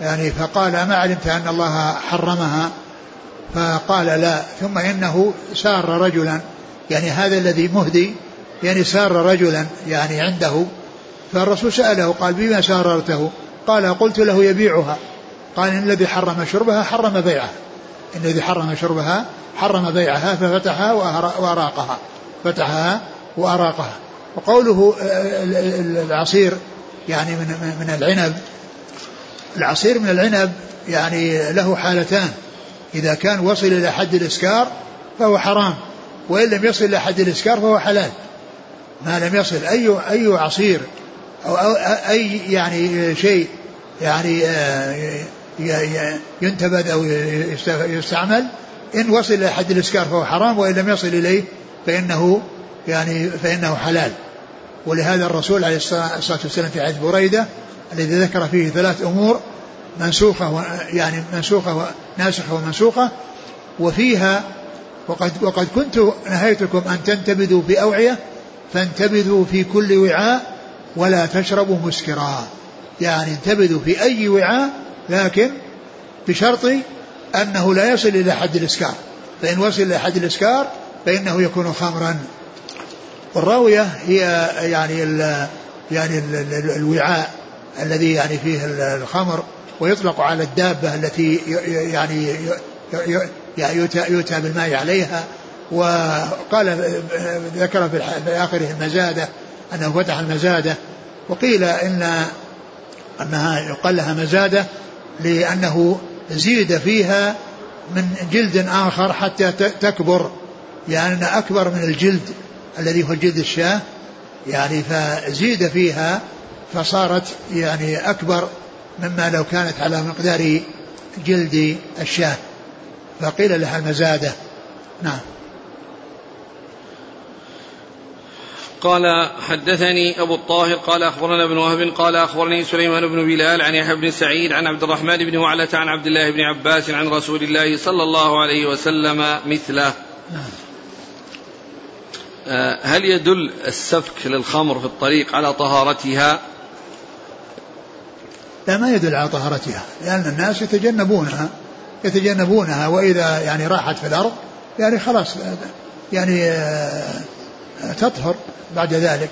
يعني فقال ما علمت أن الله حرمها؟ فقال لا ثم إنه سار رجلا. يعني هذا الذي مهدي يعني سار رجلا يعني عنده. فالرسول سأله قال بما ساررته؟ قال قلت له يبيعها. قال إن الذي حرم شربها حرم بيعها. إن الذي حرم شربها حرم بيعها ففتحها وأراقها. فتحها وأراقها. وقوله العصير يعني من من العنب. العصير من العنب يعني له حالتان. إذا كان وصل إلى حد الإسكار فهو حرام وإن لم يصل إلى حد الإسكار فهو حلال. ما لم يصل أي أي عصير أو, أي يعني شيء يعني آه، ينتبذ أو يستعمل إن وصل إلى حد الإسكار فهو حرام وإن لم يصل إليه فإنه يعني فإنه حلال. ولهذا الرسول عليه الصلاة والسلام في حديث بريدة الذي ذكر فيه ثلاث أمور منسوخة يعني منسوخة ناسخة ومنسوخة وفيها وقد وقد كنت نهيتكم أن تنتبذوا في أوعية فانتبذوا في كل وعاء ولا تشربوا مسكرا. يعني انتبذوا في أي وعاء لكن بشرط أنه لا يصل إلى حد الإسكار. فإن وصل إلى حد الإسكار فإنه يكون خمرا. والراوية هي يعني ال يعني ال الوعاء. الذي يعني فيه الخمر ويطلق على الدابة التي يعني يؤتى, يؤتى بالماء عليها. وقال ذكر في آخره المزادة أنه فتح المزادة. وقيل إن أنها يقال لها مزادة لأنه زيد فيها من جلد آخر حتى تكبر. يعني أكبر من الجلد الذي هو جلد الشاة. يعني فزيد فيها فصارت يعني أكبر مما لو كانت على مقدار جلد الشاة. فقيل لها المزادة نعم. قال حدثني أبو الطاهر قال أخبرنا ابن وهب قال أخبرني سليمان بن بلال عن يحيى بن سعيد عن عبد الرحمن بن وعلة عن عبد الله بن عباس عن رسول الله صلى الله عليه وسلم مثله. نعم. هل يدل السفك للخمر في الطريق على طهارتها؟ لا ما يدل على طهارتها لأن الناس يتجنبونها يتجنبونها وإذا يعني راحت في الأرض يعني خلاص يعني آه، تطهر بعد ذلك.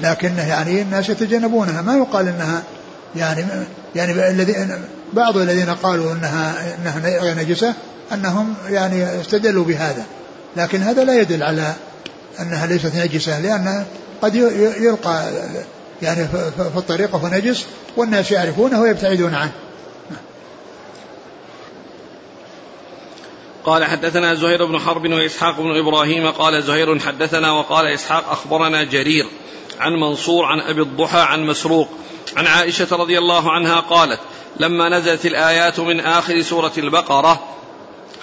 لكن يعني الناس يتجنبونها ما يقال إنها يعني يعني بعض الذين قالوا إنها إنها نجسة أنهم يعني استدلوا بهذا. لكن هذا لا يدل على أنها ليست نجسة لأن قد يلقى يعني في الطريق وهو نجس والناس يعرفونه ويبتعدون عنه. قال حدثنا زهير بن حرب وإسحاق بن إبراهيم قال زهير حدثنا وقال إسحاق أخبرنا جرير عن منصور عن أبي الضحى عن مسروق عن عائشة رضي الله عنها قالت لما نزلت الآيات من آخر سورة البقرة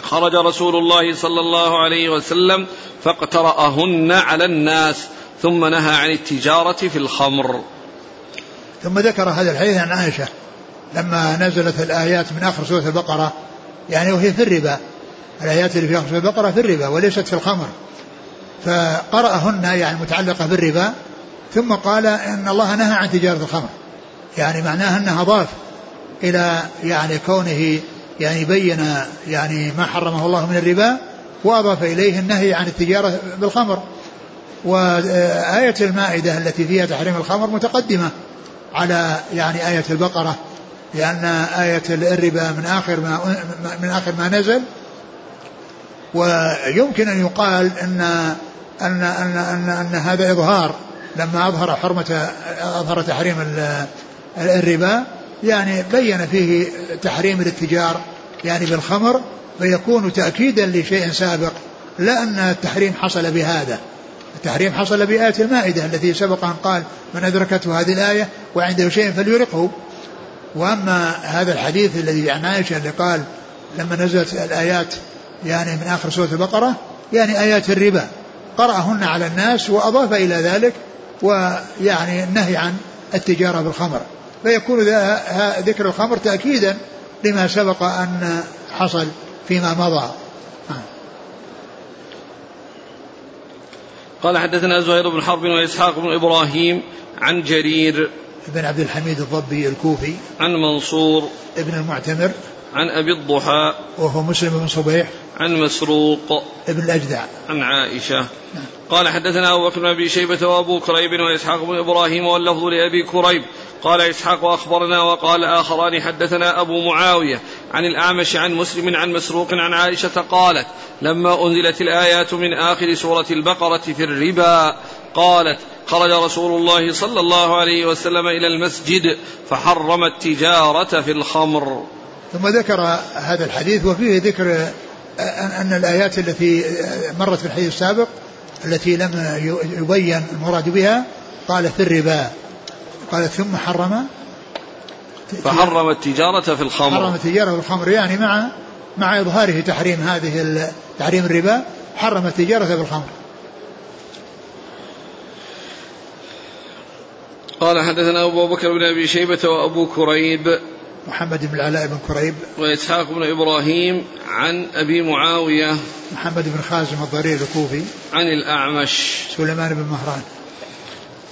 خرج رسول الله صلى الله عليه وسلم فاقترأهن على الناس ثم نهى عن التجارة في الخمر. ثم ذكر هذا الحديث عن عائشة لما نزلت الآيات من آخر سورة البقرة يعني وهي في الربا. الآيات اللي في سورة البقرة في الربا وليست في الخمر. فقرأهن يعني متعلقة بالربا ثم قال إن الله نهى عن تجارة الخمر. يعني معناها أنها أضاف إلى يعني كونه يعني بين يعني ما حرمه الله من الربا وأضاف إليه النهي عن التجارة بالخمر. وآية المائدة التي فيها تحريم الخمر متقدمة. على يعني آية البقرة لأن آية الربا من آخر ما من آخر ما نزل. ويمكن أن يقال أن أن أن أن, أن هذا إظهار. لما أظهر حرمة أظهر تحريم الربا يعني بين فيه تحريم الاتجار يعني بالخمر فيكون تأكيدا لشيء سابق لا أن التحريم حصل بهذا. التحريم حصل بآية المائدة التي سبق أن قال من أدركته هذه الآية وعنده شيء فليرقه. وأما هذا الحديث الذي عن عائشة اللي قال لما نزلت الآيات يعني من آخر سورة البقرة يعني آيات الربا. قرأهن على الناس وأضاف إلى ذلك ويعني النهي عن التجارة بالخمر. فيكون ذكر الخمر تأكيدا لما سبق أن حصل فيما مضى. قال حدثنا زهير بن حرب وإسحاق بن إبراهيم عن جرير بن عبد الحميد الضبي الكوفي عن منصور ابن المعتمر عن أبي الضحى وهو مسلم بن صبيح عن مسروق ابن الأجدع. عن عائشة. نعم. قال حدثنا أبو بكر بن أبي شيبة وأبو كريب وإسحاق بن إبراهيم واللفظ لأبي كريب. قال إسحاق أخبرنا وقال آخران حدثنا أبو معاوية. عن الأعمش عن مسلم عن مسروق عن عائشة قالت لما أنزلت الآيات من آخر سورة البقرة في الربا قالت خرج رسول الله صلى الله عليه وسلم إلى المسجد فحرم التجارة في الخمر. ثم ذكر هذا الحديث وفيه ذكر أن الآيات التي مرت في الحديث السابق التي لم يبين المراد بها قال في الربا قال ثم حرم فحرم التجارة في الخمر. حرم التجارة في الخمر. يعني مع مع إظهاره تحريم هذه تحريم الربا حرم التجارة في الخمر. قال حدثنا أبو بكر بن أبي شيبة وأبو كريب. محمد بن العلاء بن كريب. وإسحاق بن إبراهيم عن أبي معاوية. محمد بن خازم الضرير الكوفي. عن الأعمش. سليمان بن مهران.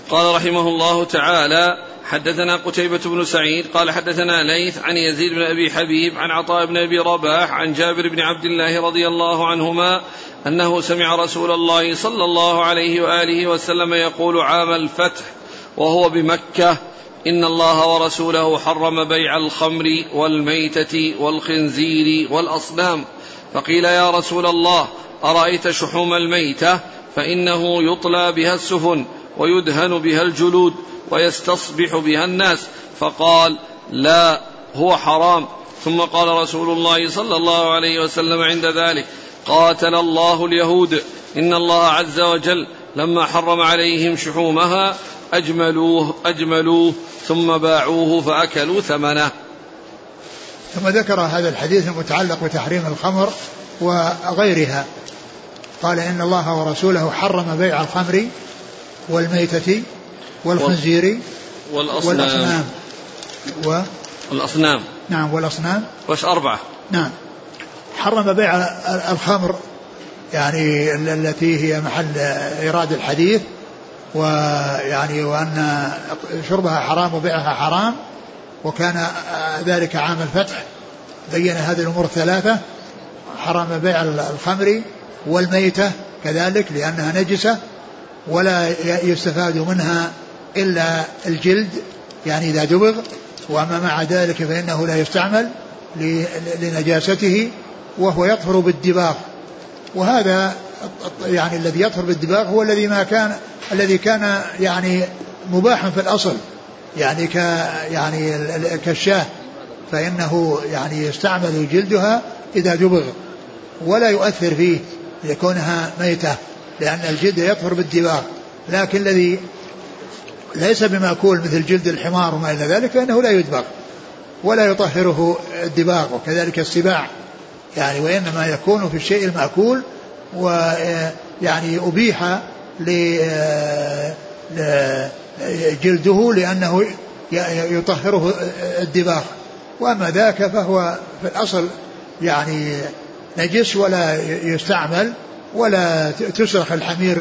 قال رحمه الله تعالى حدثنا قتيبة بن سعيد قال حدثنا ليث عن يزيد بن أبي حبيب عن عطاء بن أبي رباح عن جابر بن عبد الله رضي الله عنهما أنه سمع رسول الله صلى الله عليه وآله وسلم يقول عام الفتح وهو بمكة إن الله ورسوله حرم بيع الخمر والميتة والخنزير والأصنام. فقيل يا رسول الله أرأيت شحوم الميتة؟ فإنه يطلى بها السفن. ويدهن بها الجلود ويستصبح بها الناس. فقال لا هو حرام. ثم قال رسول الله صلى الله عليه وسلم عند ذلك قاتل الله اليهود. إن الله عز وجل لما حرم عليهم شحومها أجملوه أجملوه ثم باعوه فأكلوا ثمنه. ثم ذكر هذا الحديث المتعلق بتحريم الخمر وغيرها. قال إن الله ورسوله حرم بيع الخمر والميتة والخنزير والأصنام. والأصنام. و والأصنام نعم والأصنام. وش أربعة؟ نعم. حرم بيع الخمر يعني التي هي محل إيراد الحديث ويعني وأن شربها حرام وبيعها حرام وكان ذلك عام الفتح. بين هذه الأمور الثلاثة حرم بيع الخمر والميتة كذلك لأنها نجسة ولا يستفاد منها إلا الجلد يعني إذا دبغ وأما مع ذلك فإنه لا يستعمل لنجاسته وهو يطهر بالدباغ. وهذا يعني الذي يطهر بالدباغ هو الذي ما كان الذي كان يعني مباحا في الأصل يعني ك يعني كالشاه. فإنه يعني يستعمل جلدها إذا دبغ ولا يؤثر فيه لكونها ميتة. لأن الجلد يطهر بالدباغ لكن الذي ليس بمأكول مثل جلد الحمار وما إلى ذلك فإنه لا يدبغ ولا يطهره الدباغ وكذلك السباع يعني وإنما يكون في الشيء المأكول ويعني أبيح جلده لأنه يطهره الدباغ. وأما ذاك فهو في الأصل يعني نجس ولا يستعمل ولا تسرح الحمير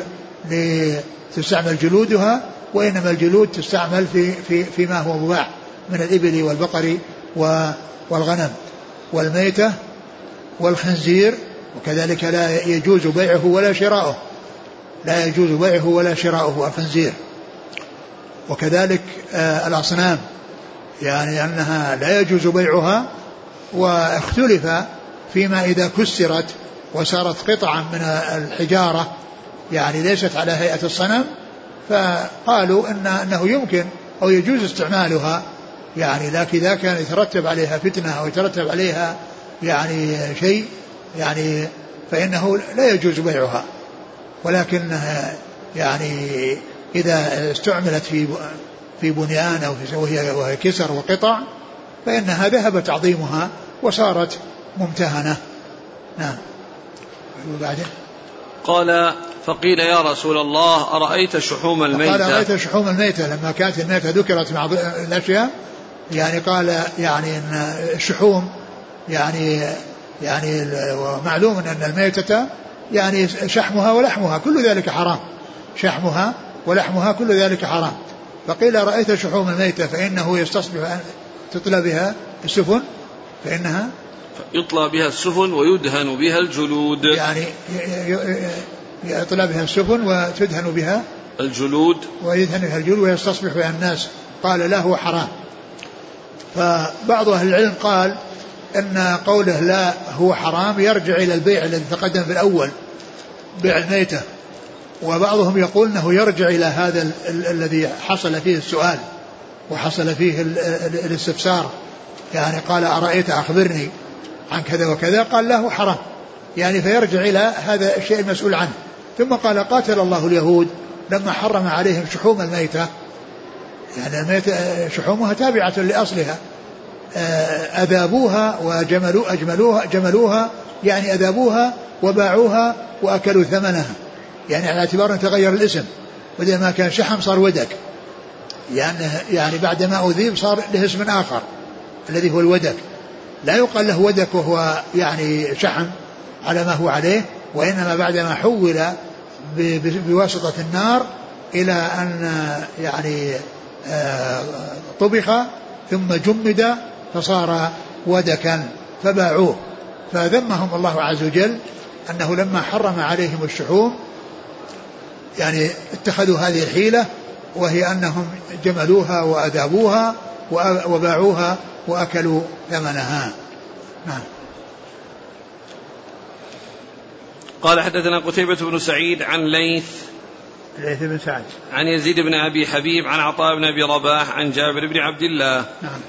لتستعمل جلودها وإنما الجلود تستعمل في في فيما هو مباح من الإبل والبقر والغنم والميتة والخنزير وكذلك لا يجوز بيعه ولا شراؤه. لا يجوز بيعه ولا شراؤه الخنزير. وكذلك آه الأصنام يعني أنها لا يجوز بيعها واختلف فيما إذا كسرت وصارت قطعا من الحجارة يعني ليست على هيئة الصنم فقالوا إن أنه يمكن أو يجوز استعمالها يعني لكن إذا كان يترتب عليها فتنة أو يترتب عليها يعني شيء يعني فإنه لا يجوز بيعها. ولكنها يعني إذا استعملت في في بنيان أو وهي, وهي كسر وقطع فإنها ذهب تعظيمها وصارت ممتهنة. نعم. وبعدين قال فقيل يا رسول الله أرأيت شحوم الميتة؟ قال أرأيت شحوم الميتة؟ لما كانت الميتة ذكرت مع الأشياء يعني قال يعني أن الشحوم يعني يعني ومعلوم أن الميتة يعني شحمها ولحمها كل ذلك حرام. شحمها ولحمها كل ذلك حرام. فقيل رأيت شحوم الميتة؟ فإنه يستصبح أن تطلى بها السفن فإنها يطلى بها السفن ويدهن بها الجلود. يعني يطلى بها السفن وتدهن بها الجلود. ويدهن بها الجلود ويستصبح بها الناس. قال لا هو حرام. فبعض أهل العلم قال أن قوله لا هو حرام يرجع إلى البيع الذي تقدم في الأول بيع الميتة. وبعضهم يقول أنه يرجع إلى هذا ال ال الذي حصل فيه السؤال وحصل فيه ال الاستفسار. يعني قال أرأيت أخبرني؟ عن كذا وكذا قال له حرام. يعني فيرجع إلى هذا الشيء المسؤول عنه. ثم قال قاتل الله اليهود لما حرم عليهم شحوم الميتة. يعني الميتة شحومها تابعة لأصلها. آه، أذابوها وجملوا أجملوها جملوها يعني أذابوها وباعوها وأكلوا ثمنها. يعني على اعتبار أن تغير الاسم. بدل ما كان شحم صار ودك. يعني يعني بعد ما أذيب صار له اسم آخر الذي هو الودك. لا يقال له ودك وهو يعني شحم على ما هو عليه وإنما بعدما حول بواسطة النار إلى أن يعني آه، طبخ ثم جمد فصار ودكا فباعوه. فذمهم الله عز وجل أنه لما حرم عليهم الشحوم يعني اتخذوا هذه الحيلة وهي أنهم جملوها وأذابوها وباعوها وأكلوا ثمنها. نعم قال حدثنا قتيبة بن سعيد عن ليث ليث بن سعد. عن يزيد بن أبي حبيب عن عطاء بن أبي رباح عن جابر بن عبد الله. نعم.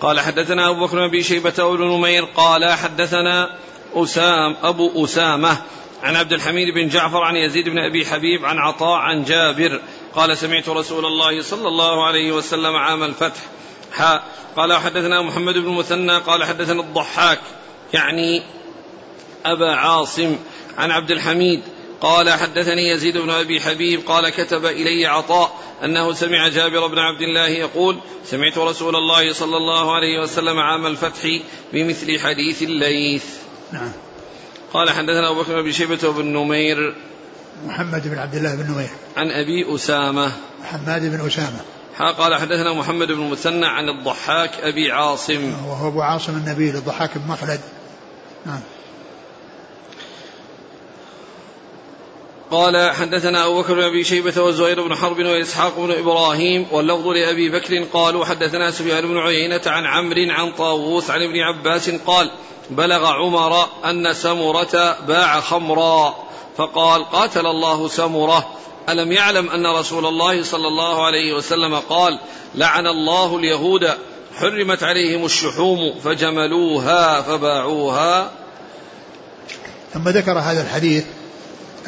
قال حدثنا أبو بكر بن أبي شيبة وابن نمير قال حدثنا أسام أبو أسامة عن عبد الحميد بن جعفر عن يزيد بن أبي حبيب عن عطاء عن جابر. قال سمعت رسول الله صلى الله عليه وسلم عام الفتح. حاء قال حدثنا محمد بن مثنى قال حدثنا الضحاك يعني أبا عاصم عن عبد الحميد قال حدثني يزيد بن أبي حبيب قال كتب إلي عطاء أنه سمع جابر بن عبد الله يقول سمعت رسول الله صلى الله عليه وسلم عام الفتح بمثل حديث الليث. نعم. قال حدثنا أبو بكر بن شيبة وابن نمير محمد بن عبد الله بن نمير عن أبي أسامة حماد بن أسامة قال حدثنا محمد بن مثنى عن الضحاك أبي عاصم. وهو أبو عاصم النبيل الضحاك بن مخلد. نعم. قال حدثنا أبو بكر بن أبي شيبة وزهير بن حرب وإسحاق بن إبراهيم واللفظ لأبي بكر قالوا حدثنا سفيان بن عيينة عن عمرو عن طاووس عن ابن عباس قال بلغ عمر أن سمرة باع خمرا. فقال قاتل الله سمرة. ألم يعلم أن رسول الله صلى الله عليه وسلم قال لعن الله اليهود حرمت عليهم الشحوم فجملوها فباعوها. ثم ذكر هذا الحديث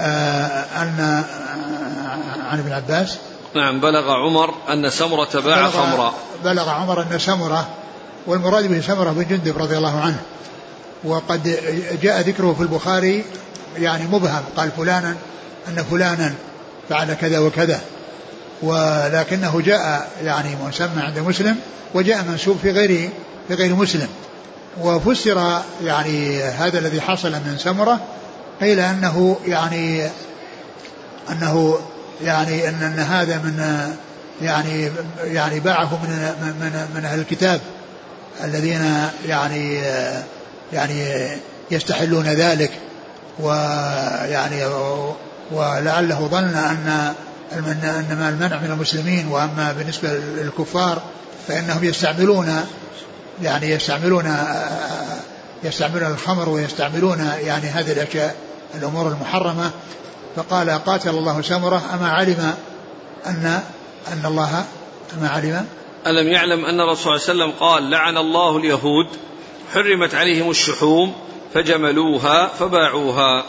آه، أن آه، عن ابن عباس. نعم بلغ عمر أن سمرة باع خمرا. بلغ عمر أن سمرة والمراد به سمرة بن جندب رضي الله عنه. وقد جاء ذكره في البخاري يعني مبهم قال فلانا أن فلانا فعل كذا وكذا. ولكنه جاء يعني مسمى عند مسلم وجاء منسوب في غير في غير مسلم. وفسر يعني هذا الذي حصل من سمرة قيل أنه يعني أنه يعني أن, أن هذا من يعني يعني باعه من من من أهل الكتاب الذين يعني يعني يستحلون ذلك. ويعني ولعله ظن أن انما المنع من المسلمين وأما بالنسبة للكفار فإنهم يستعملون يعني يستعملون يستعملون الخمر ويستعملون يعني هذه الأشياء الأمور المحرمة. فقال قاتل الله سمرة أما علم أن أن الله أما علم؟ ألم يعلم أن الرسول صلى الله عليه وسلم قال لعن الله اليهود حرمت عليهم الشحوم فجملوها فباعوها.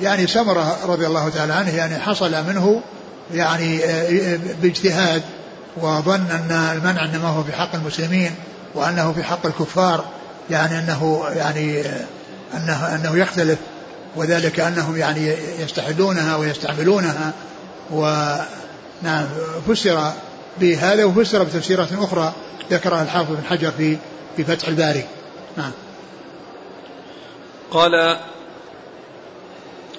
يعني سمرة رضي الله تعالى عنه يعني حصل منه يعني باجتهاد وظن أن المنع إنما هو في حق المسلمين وأنه في حق الكفار يعني أنه يعني أنه, أنه يختلف وذلك أنهم يعني يستحلونها ويستعملونها ونعم فسر بهذا وفسر بتفسيرات أخرى ذكرها الحافظ بن حجر في في فتح الباري. نعم. قال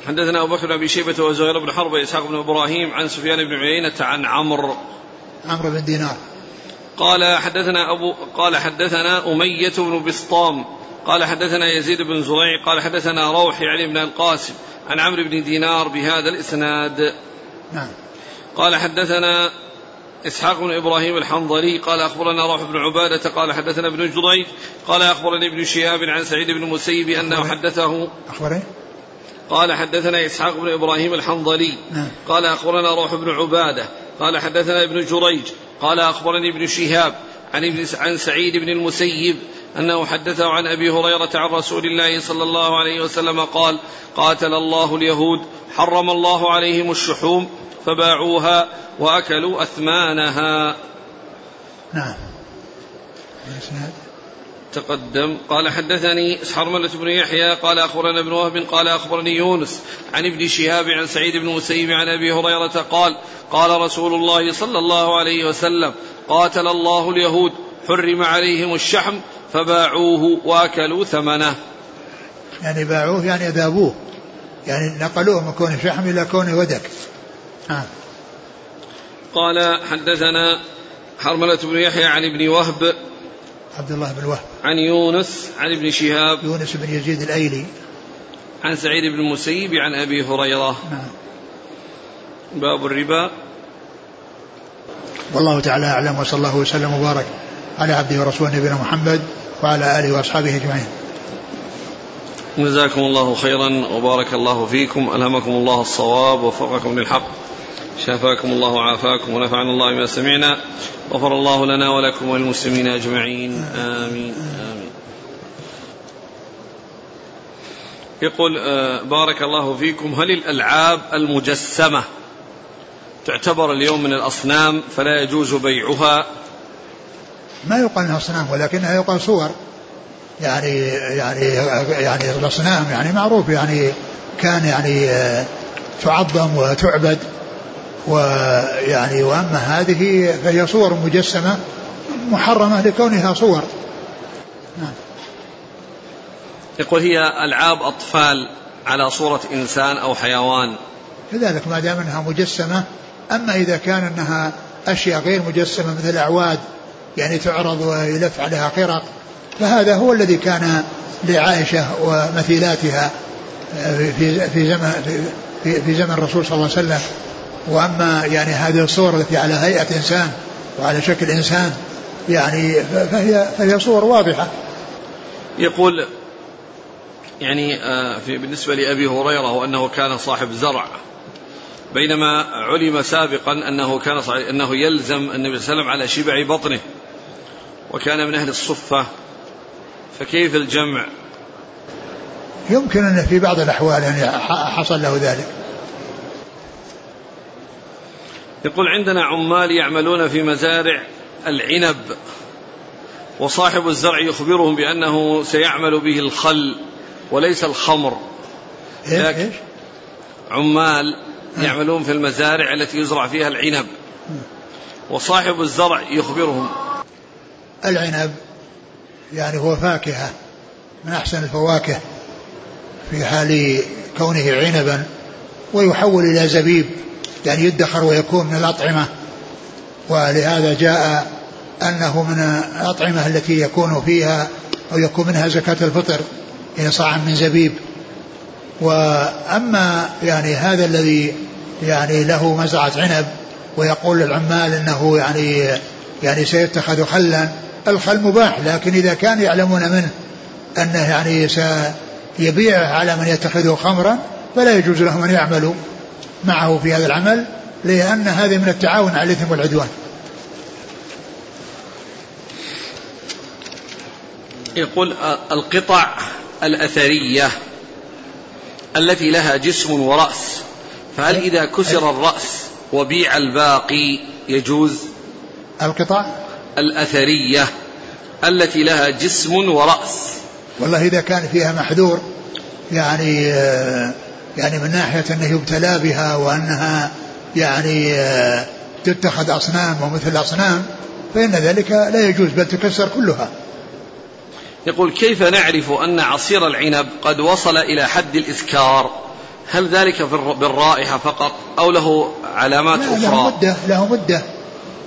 حدثنا أبو بكر بن أبي شيبة وزهير بن حرب وإسحاق بن إبراهيم عن سفيان بن عيينة عن عمرو. عمرو بن دينار. قال حدثنا أبو قال حدثنا أمية بن بسطام. قال حدثنا يزيد بن زريع. قال حدثنا روح يعني بن القاسم عن عمرو بن دينار بهذا الإسناد. نعم. قال حدثنا إسحاق بن إبراهيم الحنظلي. قال أخبرنا روح بن عبادة. قال حدثنا ابن جريج. قال أخبرني ابن شهاب عن سعيد بن المسيب أنه حدثه أخبرني. قال حدثنا إسحاق بن إبراهيم الحنظلي. نعم. قال أخبرنا روح بن عبادة. قال حدثنا ابن جريج. قال أخبرني ابن شهاب عن ابن عن سعيد بن المسيب أنه حدثه عن أبي هريرة عن رسول الله صلى الله عليه وسلم قال قاتل الله اليهود حرم الله عليهم الشحوم فباعوها وأكلوا أثمانها. نعم. تقدم. قال حدثني حرملة بن يحيى قال أخبرنا ابن وهب قال أخبرني يونس عن ابن شهاب عن سعيد بن مسيب عن أبي هريرة قال قال رسول الله صلى الله عليه وسلم قاتل الله اليهود حرم عليهم الشحم فباعوه وأكلوا ثمنه. يعني باعوه يعني ذابوه يعني نقلوه من كونه شحم إلى كونه ودك. نعم قال حدثنا حرملة بن يحيى عن ابن وهب عبد الله بن وهب. عن يونس عن ابن شهاب. يونس بن يزيد الأيلي. عن سعيد بن المسيب عن أبي هريرة. نعم. باب الربا. والله تعالى أعلم وصلى الله وسلم وبارك على عبده ورسوله نبينا محمد وعلى آله وأصحابه أجمعين. جزاكم الله خيرا وبارك الله فيكم. ألهمكم الله الصواب ووفقكم للحق. شافاكم الله وعافاكم ونفعنا الله بما سمعنا. غفر الله لنا ولكم وللمسلمين أجمعين. آمين. آمين. يقول آه، بارك الله فيكم. هل الألعاب المجسمة تعتبر اليوم من الأصنام فلا يجوز بيعها؟ ما يقال إنها أصنام ولكنها يقال صور. يعني يعني يعني الأصنام يعني معروف يعني كان يعني آه، تعظم وتعبد. ويعني وأما هذه فهي صور مجسمة محرمة لكونها صور. نعم. يقول هي ألعاب أطفال على صورة إنسان أو حيوان. كذلك ما دام أنها مجسمة أما إذا كان أنها أشياء غير مجسمة مثل الأعواد يعني تعرض ويلف عليها خرق فهذا هو الذي كان لعائشة ومثيلاتها آه، في في زمن في, في زمن الرسول صلى الله عليه وسلم. وأما يعني هذه الصور التي على هيئة إنسان وعلى شكل إنسان يعني فهي فهي صور واضحة. يقول يعني آه، في بالنسبة لأبي هريرة وأنه كان صاحب زرع بينما علم سابقا أنه كان أنه يلزم النبي صلى الله عليه وسلم على شبع بطنه وكان من أهل الصفة فكيف الجمع؟ يمكن أن في بعض الأحوال يعني حصل له ذلك. يقول عندنا عمال يعملون في مزارع العنب وصاحب الزرع يخبرهم بأنه سيعمل به الخل وليس الخمر. إيش؟ عمال يعملون في المزارع التي يزرع فيها العنب وصاحب الزرع يخبرهم العنب يعني هو فاكهة من أحسن الفواكه في حال كونه عنبا ويحول إلى زبيب يعني يدخر ويكون من الأطعمة. ولهذا جاء أنه من الأطعمة التي يكون فيها أو يكون منها زكاة الفطر إن صاع من زبيب. وأما يعني هذا الذي يعني له مزرعة عنب ويقول للعمال إنه يعني يعني سيتخذ خلا الخل مباح لكن إذا كانوا يعلمون منه أنه يعني سيبيعه على من يتخذه خمرا فلا يجوز لهم أن يعملوا. معه في هذا العمل لأن هذا من التعاون على الإثم والعدوان. يقول القطع الأثرية التي لها جسم ورأس فهل إذا كسر الرأس وبيع الباقي يجوز؟ القطع؟ الأثرية التي لها جسم ورأس. والله إذا كان فيها محذور يعني آه، يعني من ناحية أنه يبتلى بها وأنها يعني آه، تتخذ أصنام ومثل الأصنام فإن ذلك لا يجوز بل تكسر كلها. يقول كيف نعرف أن عصير العنب قد وصل إلى حد الإسكار هل ذلك بالرائحة فقط أو له علامات لا أخرى؟ له مدة له مدة.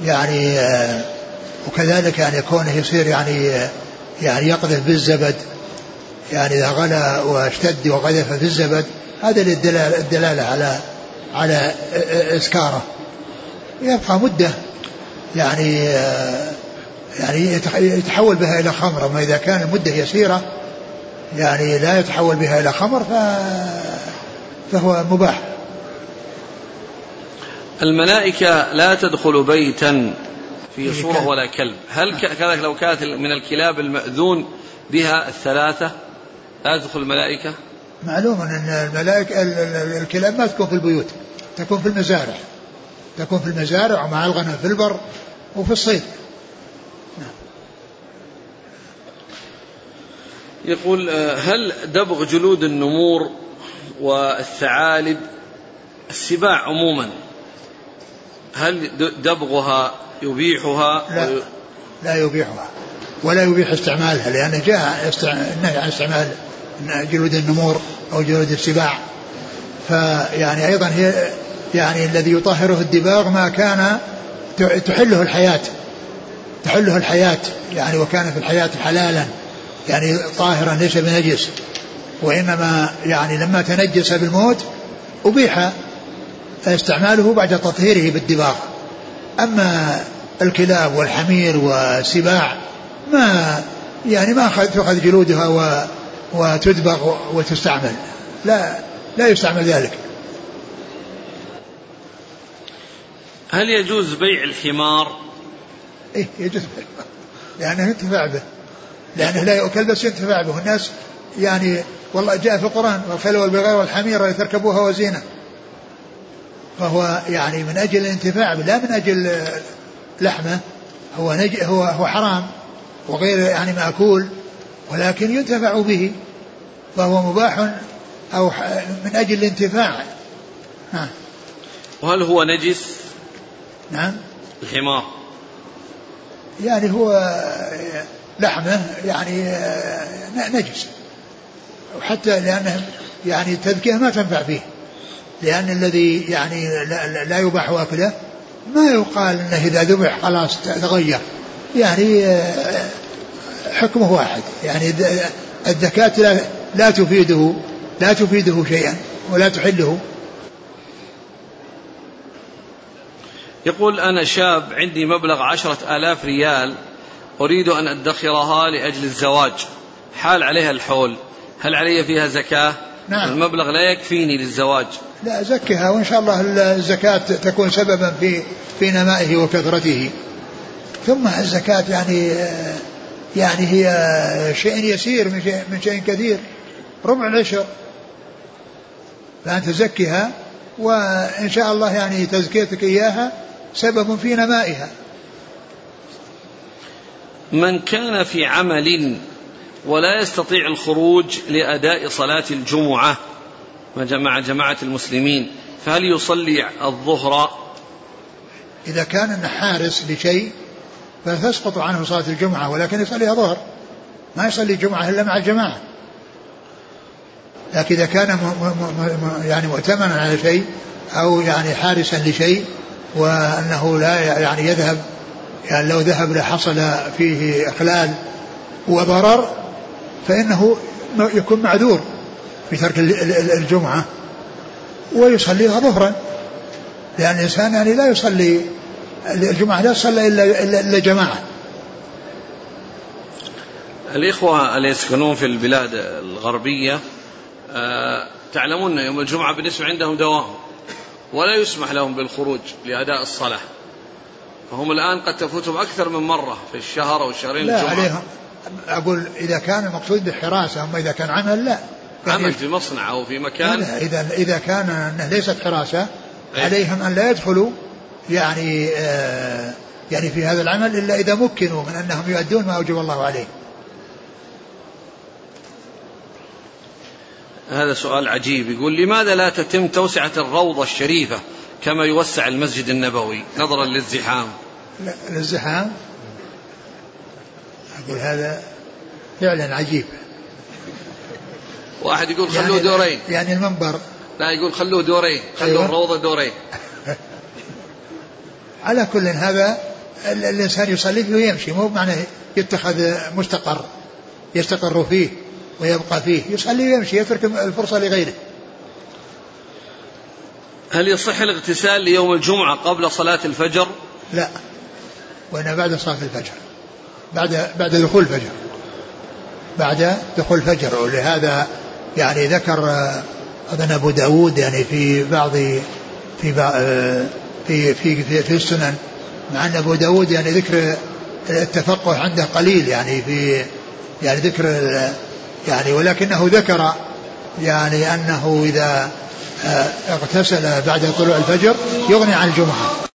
يعني آه، وكذلك يعني كونه يصير يعني آه، يعني يقذف بالزبد. يعني إذا غلى واشتد وقذف في الزبد هذا للدلالة الدلالة على على إسكاره. يبقى مدة. يعني آه، يعني يتحول بها إلى خمر أما إذا كان المدة يسيرة يعني لا يتحول بها إلى خمر ف فهو مباح. الملائكة لا تدخل بيتا في صورة ولا كلب. هل كذلك لو كانت من الكلاب المأذون بها الثلاثة لا تدخل الملائكة؟ معلوم أن الملائكة الكلاب ما تكون في البيوت تكون في المزارع. تكون في المزارع ومع الغنم في البر وفي الصيد. نعم. يقول آه، هل دبغ جلود النمور والثعالب السباع عموما؟ هل دبغها يبيحها؟ لا. لا يبيحها ولا يبيح استعمالها لأنه جاء النهي عن استعمال جلود النمور أو جلود السباع. فيعني أيضا هي يعني الذي يطهره الدباغ ما كان تحله الحياة تحله الحياة يعني وكان في الحياة حلالا يعني طاهرا ليس بنجس. وإنما يعني لما تنجس بالموت أبيح استعماله بعد تطهيره بالدباغ. أما الكلاب والحمير والسباع ما يعني ما تؤخذ جلودها وتدبغ وتستعمل. لا لا يستعمل ذلك. هل يجوز بيع الحمار؟ إيه يجوز لأنه ينتفع به. لأنه لا يؤكل بس ينتفع به. الناس يعني والله جاء في القرآن والخيل والبغال والحمير لتركبوها وزينة. فهو يعني من أجل الانتفاع لا من أجل لحمة. هو نج هو هو حرام. وغير يعني مأكول. ولكن ينتفع به فهو مباح أو من أجل الانتفاع. نعم وهل هو نجس؟ نعم. الحمار. يعني هو لحمة يعني نجس. وحتى لأنه يعني التذكية ما تنفع فيه. لأن الذي يعني لا, لا يباح أكله ما يقال أنه إذا ذبح خلاص تغير. يعني حكمه واحد. يعني الزكاة لا, لا تفيده لا تفيده شيئا ولا تحله. يقول أنا شاب عندي مبلغ عشرة آلاف ريال أريد أن أدخرها لأجل الزواج. حال عليها الحول. هل علي فيها زكاة؟ نعم. المبلغ لا يكفيني للزواج. لا زكها وإن شاء الله الزكاة تكون سببا في في نمائه وكثرته ثم الزكاة يعني يعني هي شيء يسير من شيء من شيء كثير. ربع العشر. فأن تزكها وإن شاء الله يعني تزكيتك إياها سبب في نمائها. من كان في عمل ولا يستطيع الخروج لأداء صلاة الجمعة مع جماعة المسلمين فهل يصلي الظهر؟ إذا كان حارس لشيء فتسقط عنه صلاة الجمعة ولكن يصليها ظهر ما يصلي الجمعة إلا مع الجماعة. لكن إذا كان م م يعني مؤتمنا على شيء أو يعني حارسا لشيء وأنه لا يعني يذهب يعني لو ذهب لحصل فيه إخلال وضرر فإنه يكون معذور بترك الجمعة ويصليها ظهرا. لأن الإنسان يعني لا يصلي الجمعة لا تصلى إلا, إلا جماعة. الإخوة اللي يسكنون في البلاد الغربية آه تعلمون يوم الجمعة بالنسبة عندهم دوام ولا يسمح لهم بالخروج لأداء الصلاة. فهم الآن قد تفوتهم أكثر من مرة في الشهر أو الشهرين لا الجمعة. عليهم. أقول إذا كان المقصود بالحراسة أما إذا كان عمل لا. يعني عمل في مصنع أو في مكان. لا إذا إذا كان ليست حراسة أيه؟ عليهم أن لا يدخلوا يعني آه يعني في هذا العمل إلا إذا مكنوا من أنهم يؤدون ما أوجب الله عليه. هذا سؤال عجيب. يقول لماذا لا تتم توسعة الروضة الشريفة كما يوسع المسجد النبوي نظرا للزحام؟ لا للزحام؟ أقول هذا فعلا عجيب. واحد يقول خلوه يعني دورين. يعني المنبر. لا يقول خلوه دورين. خلوه أيوة. الروضة دورين. على كل هذا الإنسان يصلي فيه ويمشي مو بمعنى يتخذ مستقر يستقر فيه ويبقى فيه يصلي ويمشي يترك الفرصة لغيره هل يصح الاغتسال ليوم الجمعة قبل صلاة الفجر؟ لا وإنما بعد صلاة الفجر بعد بعد دخول الفجر بعد دخول الفجر ولهذا يعني ذكر أظن أبو داود يعني في بعض في في في في, في السنن مع أن أبو داود يعني ذكر التفقه عنده قليل يعني في يعني ذكر يعني ولكنه ذكر يعني أنه إذا اغتسل بعد طلوع الفجر يغني عن الجمعة.